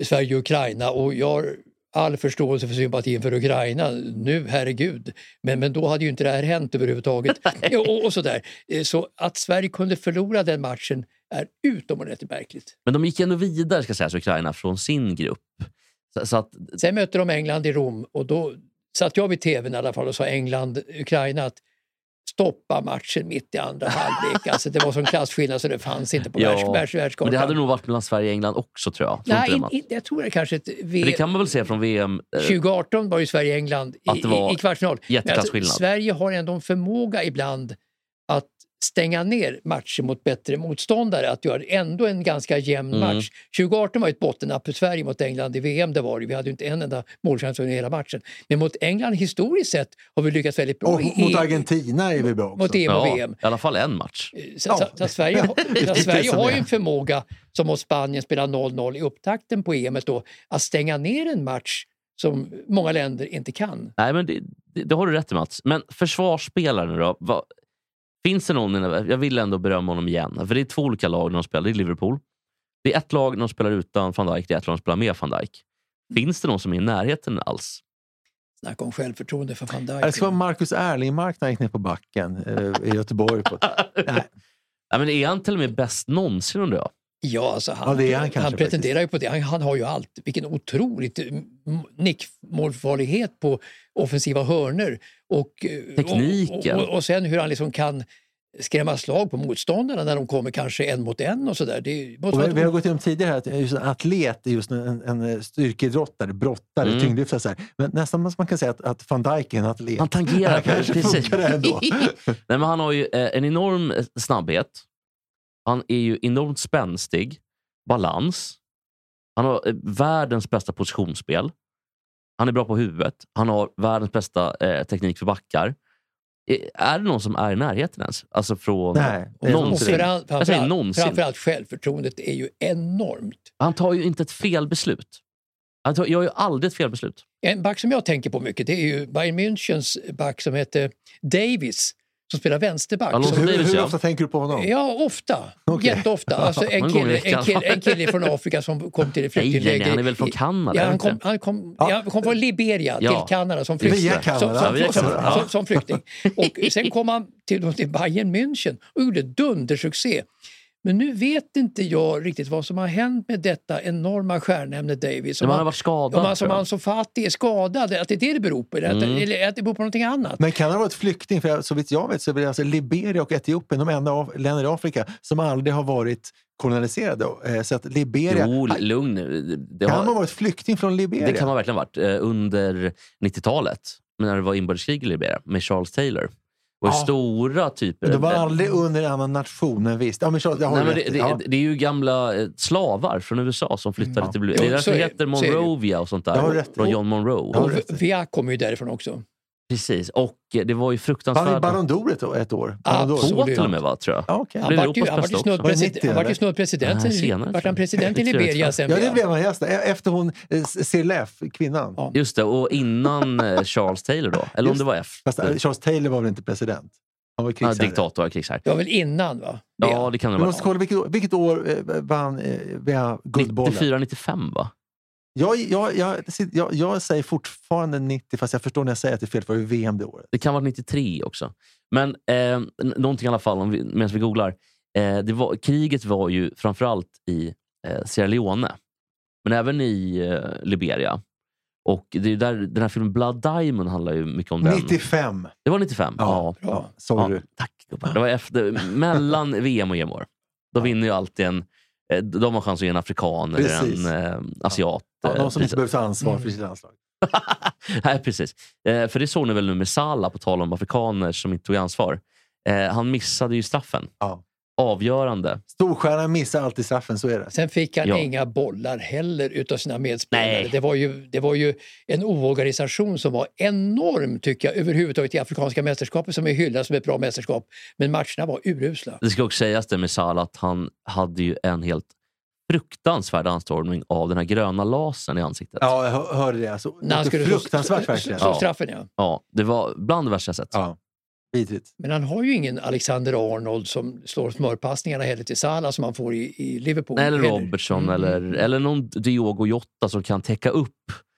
Sverige-Ukraina, och jag all förståelse för sympatin för Ukraina nu, herregud. Men, men då hade ju inte det här hänt överhuvudtaget. [LAUGHS] Och, och sådär. Eh, Så att Sverige kunde förlora den matchen är utomordentligt märkligt. Men de gick ändå vidare, ska sägas, Ukraina, från sin grupp. Så, så att, Sen mötte de England i Rom och då satt jag vid tvn i alla fall och sa England-Ukraina att stoppa matchen mitt i andra [LAUGHS] halvlek. Alltså det var sån klasskillnad så det fanns inte på Ja, världs, världs, världskartan. men det hade nog varit mellan Sverige och England också, tror jag. Tror Nej, in, in, jag tror det kanske ett v, det kan man väl se från VM? eh, 2018 var ju Sverige-England i, i, i kvartsfinal. Jätteklassskillnad. Sverige har ändå en förmåga ibland stänga ner matcher mot bättre motståndare, att göra ändå en ganska jämn Mm. match. 2018 var ett bottennapp för Sverige mot England i VM, det var det. Vi hade ju inte en enda målchans under hela matchen. Men mot England historiskt sett har vi lyckats väldigt bra. Och i- mot Argentina är vi bra också. Mot EM och ja, VM. I alla fall en match. Så, Ja. så, så att Sverige, har, [LAUGHS] så Sverige har ju en förmåga, som mot Spanien spelar 0-0 i upptakten på EM, då, att stänga ner en match som många länder inte kan. Nej, men det, det, det har du rätt i Mats. Men försvarsspelare nu då? Vad, finns det någon, jag vill ändå berömma honom igen. För det är två olika lag när de spelar. Det är Liverpool. Det är ett lag när de spelar utan van Dijk, det är ett lag när de spelar med van Dijk. Finns det någon som är i närheten alls? Snacka om självförtroende för van Dijk. Det ska vara Marcus Erlingmark när han gick ner på backen eh, i Göteborg. På, [LAUGHS] nej, Nej, men är han till och med bäst någonsin undrar jag? Ja, alltså han, Ja, han han, pretenderar ju på det. Han, han har ju allt. Vilken otroligt mm, nickmålfarlighet på offensiva hörner. Och, eh, Tekniken. Och, och, och sen hur han liksom kan skrämma slag på motståndarna när de kommer kanske en mot en och sådär. Det måste och vi, vi har gått igenom tidigare att just en atlet är just en, en styrkeidrottare, brottare, Mm. tyngdlyftare. Så här. Men nästan man kan säga att, att van Dijk är en atlet. Han tangerar [LAUGHS] Det kanske precis. funkar ändå. [LAUGHS] Nej, men han har ju eh, en enorm eh, snabbhet. Han är ju enormt spänstig. Balans. Han har eh, världens bästa positionsspel. Han är bra på huvudet. Han har världens bästa eh, teknik för backar. Eh, är det någon som är i närheten ens? Alltså från Nej, Och någonsin. framförallt, framförallt, någonsin. framförallt självförtroendet är ju enormt. Han tar ju inte ett felbeslut. Han tar, gör ju aldrig ett felbeslut. En back som jag tänker på mycket det är ju Bayern Münchens back som heter Davis som spelar vänsterback. Alonso som, hur, hur ja. ofta tänker du på honom? Ja, ofta. Okej. Jätteofta. [LAUGHS] Alltså en, kille, en, kille, en kille från [LAUGHS] Afrika som kom till ett flyktingläger. han är väl från Kanada? Ja, han, kom, han, kom, Ja. ja. han kom från Liberia Ja. till Kanada som flykting. Som, Kanada. som, Ja, som, Kanada. som, som flykting. [LAUGHS] Och sen kom han till, till Bayern München och gjorde dundersuccé. Men nu vet inte jag riktigt vad som har hänt med detta enorma stjärnämne Davis. Som han har han, varit skadad. om han, som. Ansu Fati är skadad, att det är det det beror på. Eller, att, Mm. eller att det beror på någonting annat. Men kan han ha varit flykting? För så vitt jag vet så är alltså Liberia och Etiopien de enda av, länder i Afrika som aldrig har varit koloniserade. Eh, Så att Liberia... Jo, lugn nu. Det, kan har, man ha varit flykting från Liberia? det kan man verkligen ha varit. Eh, under 90-talet, när det var inbördeskrig i Liberia med Charles Taylor. Det ju Ja. stora typer. Men de var aldrig under en annan nation än visst. Ja, men har Nej, men det, det, ja. det är ju gamla eh, slavar från USA som flyttade Ja. till Det är därför så det heter så det. Monrovia och sånt där. Från John Monroe. Ja, Och. Viac kommer ju därifrån också. Precis. Och det var ju Han är fruktansvärt. Ballon d'Or ett, ett år. Absolut. Två till och med va, tror jag. Ja, okej. Han vart ju, han vart ju snudd. Var president, 90 han vart ju president, Nej, sen- senare, vart han president i Det tror jag Liberia sen. Ja, det ja. blev han. Just det. E- Efter hon, eh, Sirleaf, kvinnan. Ja. Just det, och innan eh, Charles Taylor då? Eller om det var efter? Fast eh, Charles Taylor var väl inte president? Han var Ja, krigsherre. diktator, krigsherre. Det var väl innan va? Ja, det kan det Vi vara. måste kolla vilket, år- vilket år vann eh, Guldbollen? 94-95 va? Jag, jag, jag, jag, jag säger fortfarande 90, fast jag förstår när jag säger att det är fel, för det VM det året. Det kan vara 93 också. Men eh, någonting i alla fall, om vi- medan vi googlar. Eh, var, kriget var ju framförallt i eh, Sierra Leone, men även i eh, Liberia. Och det är där, Den här filmen Blood Diamond handlar ju mycket om den. 95! Det var 95? Ja, Ja. ja, sorry. Ja, tack gubbar. Det var efter, mellan [LAUGHS] VM och EM-år. Då vinner ju alltid en... eh, De har chans att ge en afrikan Precis. eller en eh, asiat. Ja, eh, de som inte behöver ta ansvar Mm. för sitt landslag. [LAUGHS] Nej, precis. Eh, för det såg ni väl nu med Salah, på tal om afrikaner som inte tog ansvar. Eh, han missade ju straffen. Ja. Avgörande. Storstjärnan missar alltid straffen, så är det. Sen fick han Ja. inga bollar heller utav sina medspelare. Nej. Det var, ju, det var ju en oorganisation som var enorm tycker jag överhuvudtaget i Afrikanska mästerskapet som är hyllat som ett bra mästerskap. Men matcherna var urusla. Det ska också sägas det med Salah att han hade ju en helt fruktansvärd anstormning av den här gröna lasern i ansiktet. Ja, jag hör- hörde det. Alltså, När han skulle fruktansvärt verkligen. slå Ja. straffen ja. Ja, det var bland det värsta jag sett. Ja. Vidrigt. Men han har ju ingen Alexander Arnold som slår smörpassningarna heller till Salah som han får i, i Liverpool. Eller heller. Robertson Mm. eller, eller någon Diogo Jota som kan täcka upp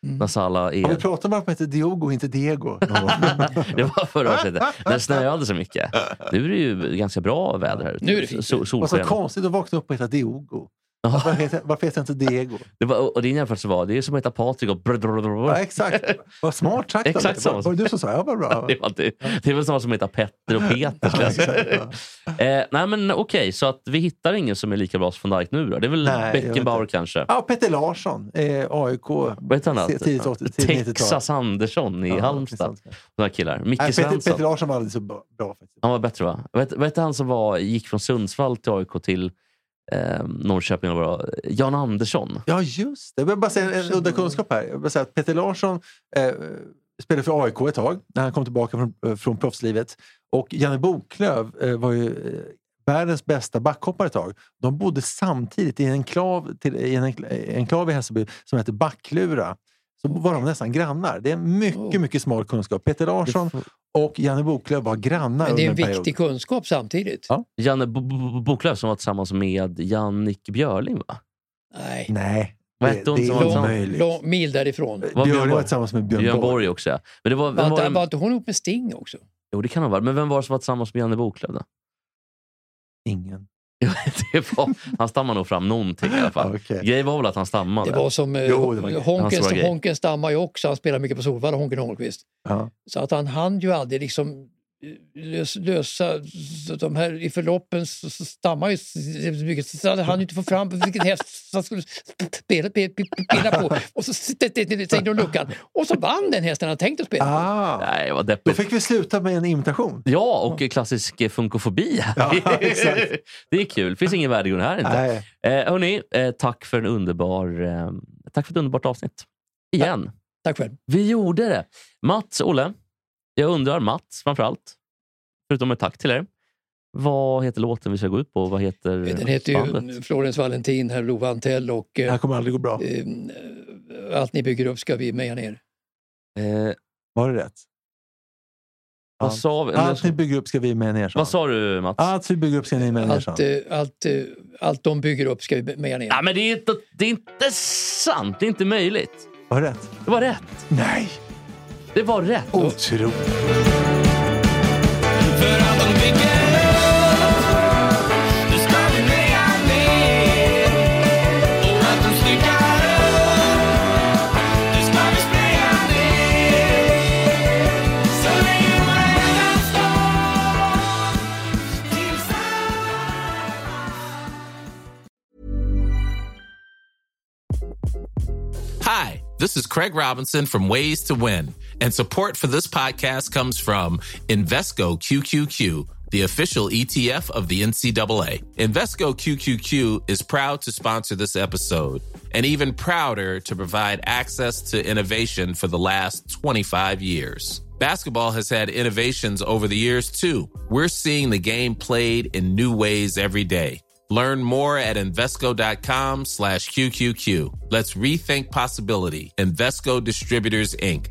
Mm. när Salah Har vi är... pratat om att han heter Diogo, inte Diego? [LAUGHS] Det var förra året. När det snöade så mycket. Nu är det ju ganska bra väder här ute. Nu är det fint. Sol, Vad så konstigt att vakna upp och heta Diogo. Ja. Varför heter, varför heter inte Diego? Det var, och din jämförelse var, det är som att heta Patrik och... Ja, exakt. Vad smart sagt Exakt Var, var det du som sa? Ja, vad bra. Det, var inte, det är väl samma som att heta Petter och Peter. exakt, ja. [LAUGHS] eh, nej men okej, så att vi hittar ingen som är lika bra som van Dijk nu då? Det är väl Nej, Beckenbauer kanske? Ja, Petter Larsson, eh, AIK. Vad heter han då? Tidigt 80 tidigt 90-tal. Texas Andersson i Ja, Halmstad. här killar. Micke Nej, Svensson. Petter Larsson var aldrig så bra, faktiskt. Han var bättre va? Vad hette han som var, gick från Sundsvall till AIK till eh, Norrköping? eller vad det var? Jan Andersson. Ja, just det. Jag vill bara säga en udda kunskap här. Jag vill säga att Peter Larsson eh, spelade för AIK ett tag när han kom tillbaka från, eh, från proffslivet. Och Janne Boklöv eh, var ju eh, världens bästa backhoppare ett tag. De bodde samtidigt i en enklav, till, i en enklav i Hässelby som heter Backlura. Så var de nästan grannar. Det är en mycket, Oh. mycket smal kunskap. Petter Larsson och Janne Boklöv var grannar Men det är en period. viktig kunskap samtidigt. Ja. Janne Bo- Bo- Boklöv som var tillsammans med Jannik Björling va? Nej. Nej, Vad det, hette hon det som är var tillsammans? Lång, mil därifrån. Var Björn Björn var tillsammans med Björn, Björn Borg. Borg också ja. Men det var, Var var inte, den, var inte hon ihop med Sting också? jo det kan han vara. Men vem var det som var tillsammans med Janne Boklöv då? Ingen. [LAUGHS] det var, han stammade nog fram någonting i alla fall. Okej. Grejen var väl att han stammade. Det var som eh, Jo, det var- Honken. Honken stammar ju också. Han spelar mycket på Solvalla, Honken Holmqvist. Ja. Så att han hann ju aldrig liksom lösa de här i förloppen så, så stammar ju så mycket så han hann inte få fram vilket häst han skulle spela, spela, på. Och så stängde de luckan. Och så vann den hästen han tänkt att spela på. Ah, Nej, vad då fick vi sluta med en imitation. Ja, och klassisk eh, funkofobi. Ja, [LAUGHS] det är kul. finns ingen värdegrund här inte. Nej. Eh, hörni, eh, tack för en underbar, eh, tack för ett underbart avsnitt. Igen. Tack själv. Vi gjorde det! Mats, Olle. Jag undrar, Mats framförallt, förutom ett tack till er. Vad heter låten vi ska gå ut på? Vad heter Den heter bandet? ju Florens Valentin, herr Love Antell och Det här kommer aldrig gå bra. eh, allt ni bygger upp ska vi meja ner. Eh, Var det rätt? vad, sa vi? Allt ni bygger upp ska vi med ner. sa vad sa du, Mats? Allt vi bygger upp ska ni med ner. Allt, eh, allt, eh, allt de bygger upp ska vi meja ner. Ja, men det är, inte, det är inte sant. Det är inte möjligt. Var det rätt? Det var rätt. Nej! Det var rätt. Otroligt. Hi, this is Craig Robinson from Ways to Win and support for this podcast comes from Invesco QQQ the official ETF of the NCAA. Invesco QQQ is proud to sponsor this episode and even prouder to provide access to innovation for the last 25 years. Basketball has had innovations over the years too. We're seeing the game played in new ways every day. Learn more at Invesco.com slash QQQ. Let's rethink possibility. Invesco Distributors, Inc.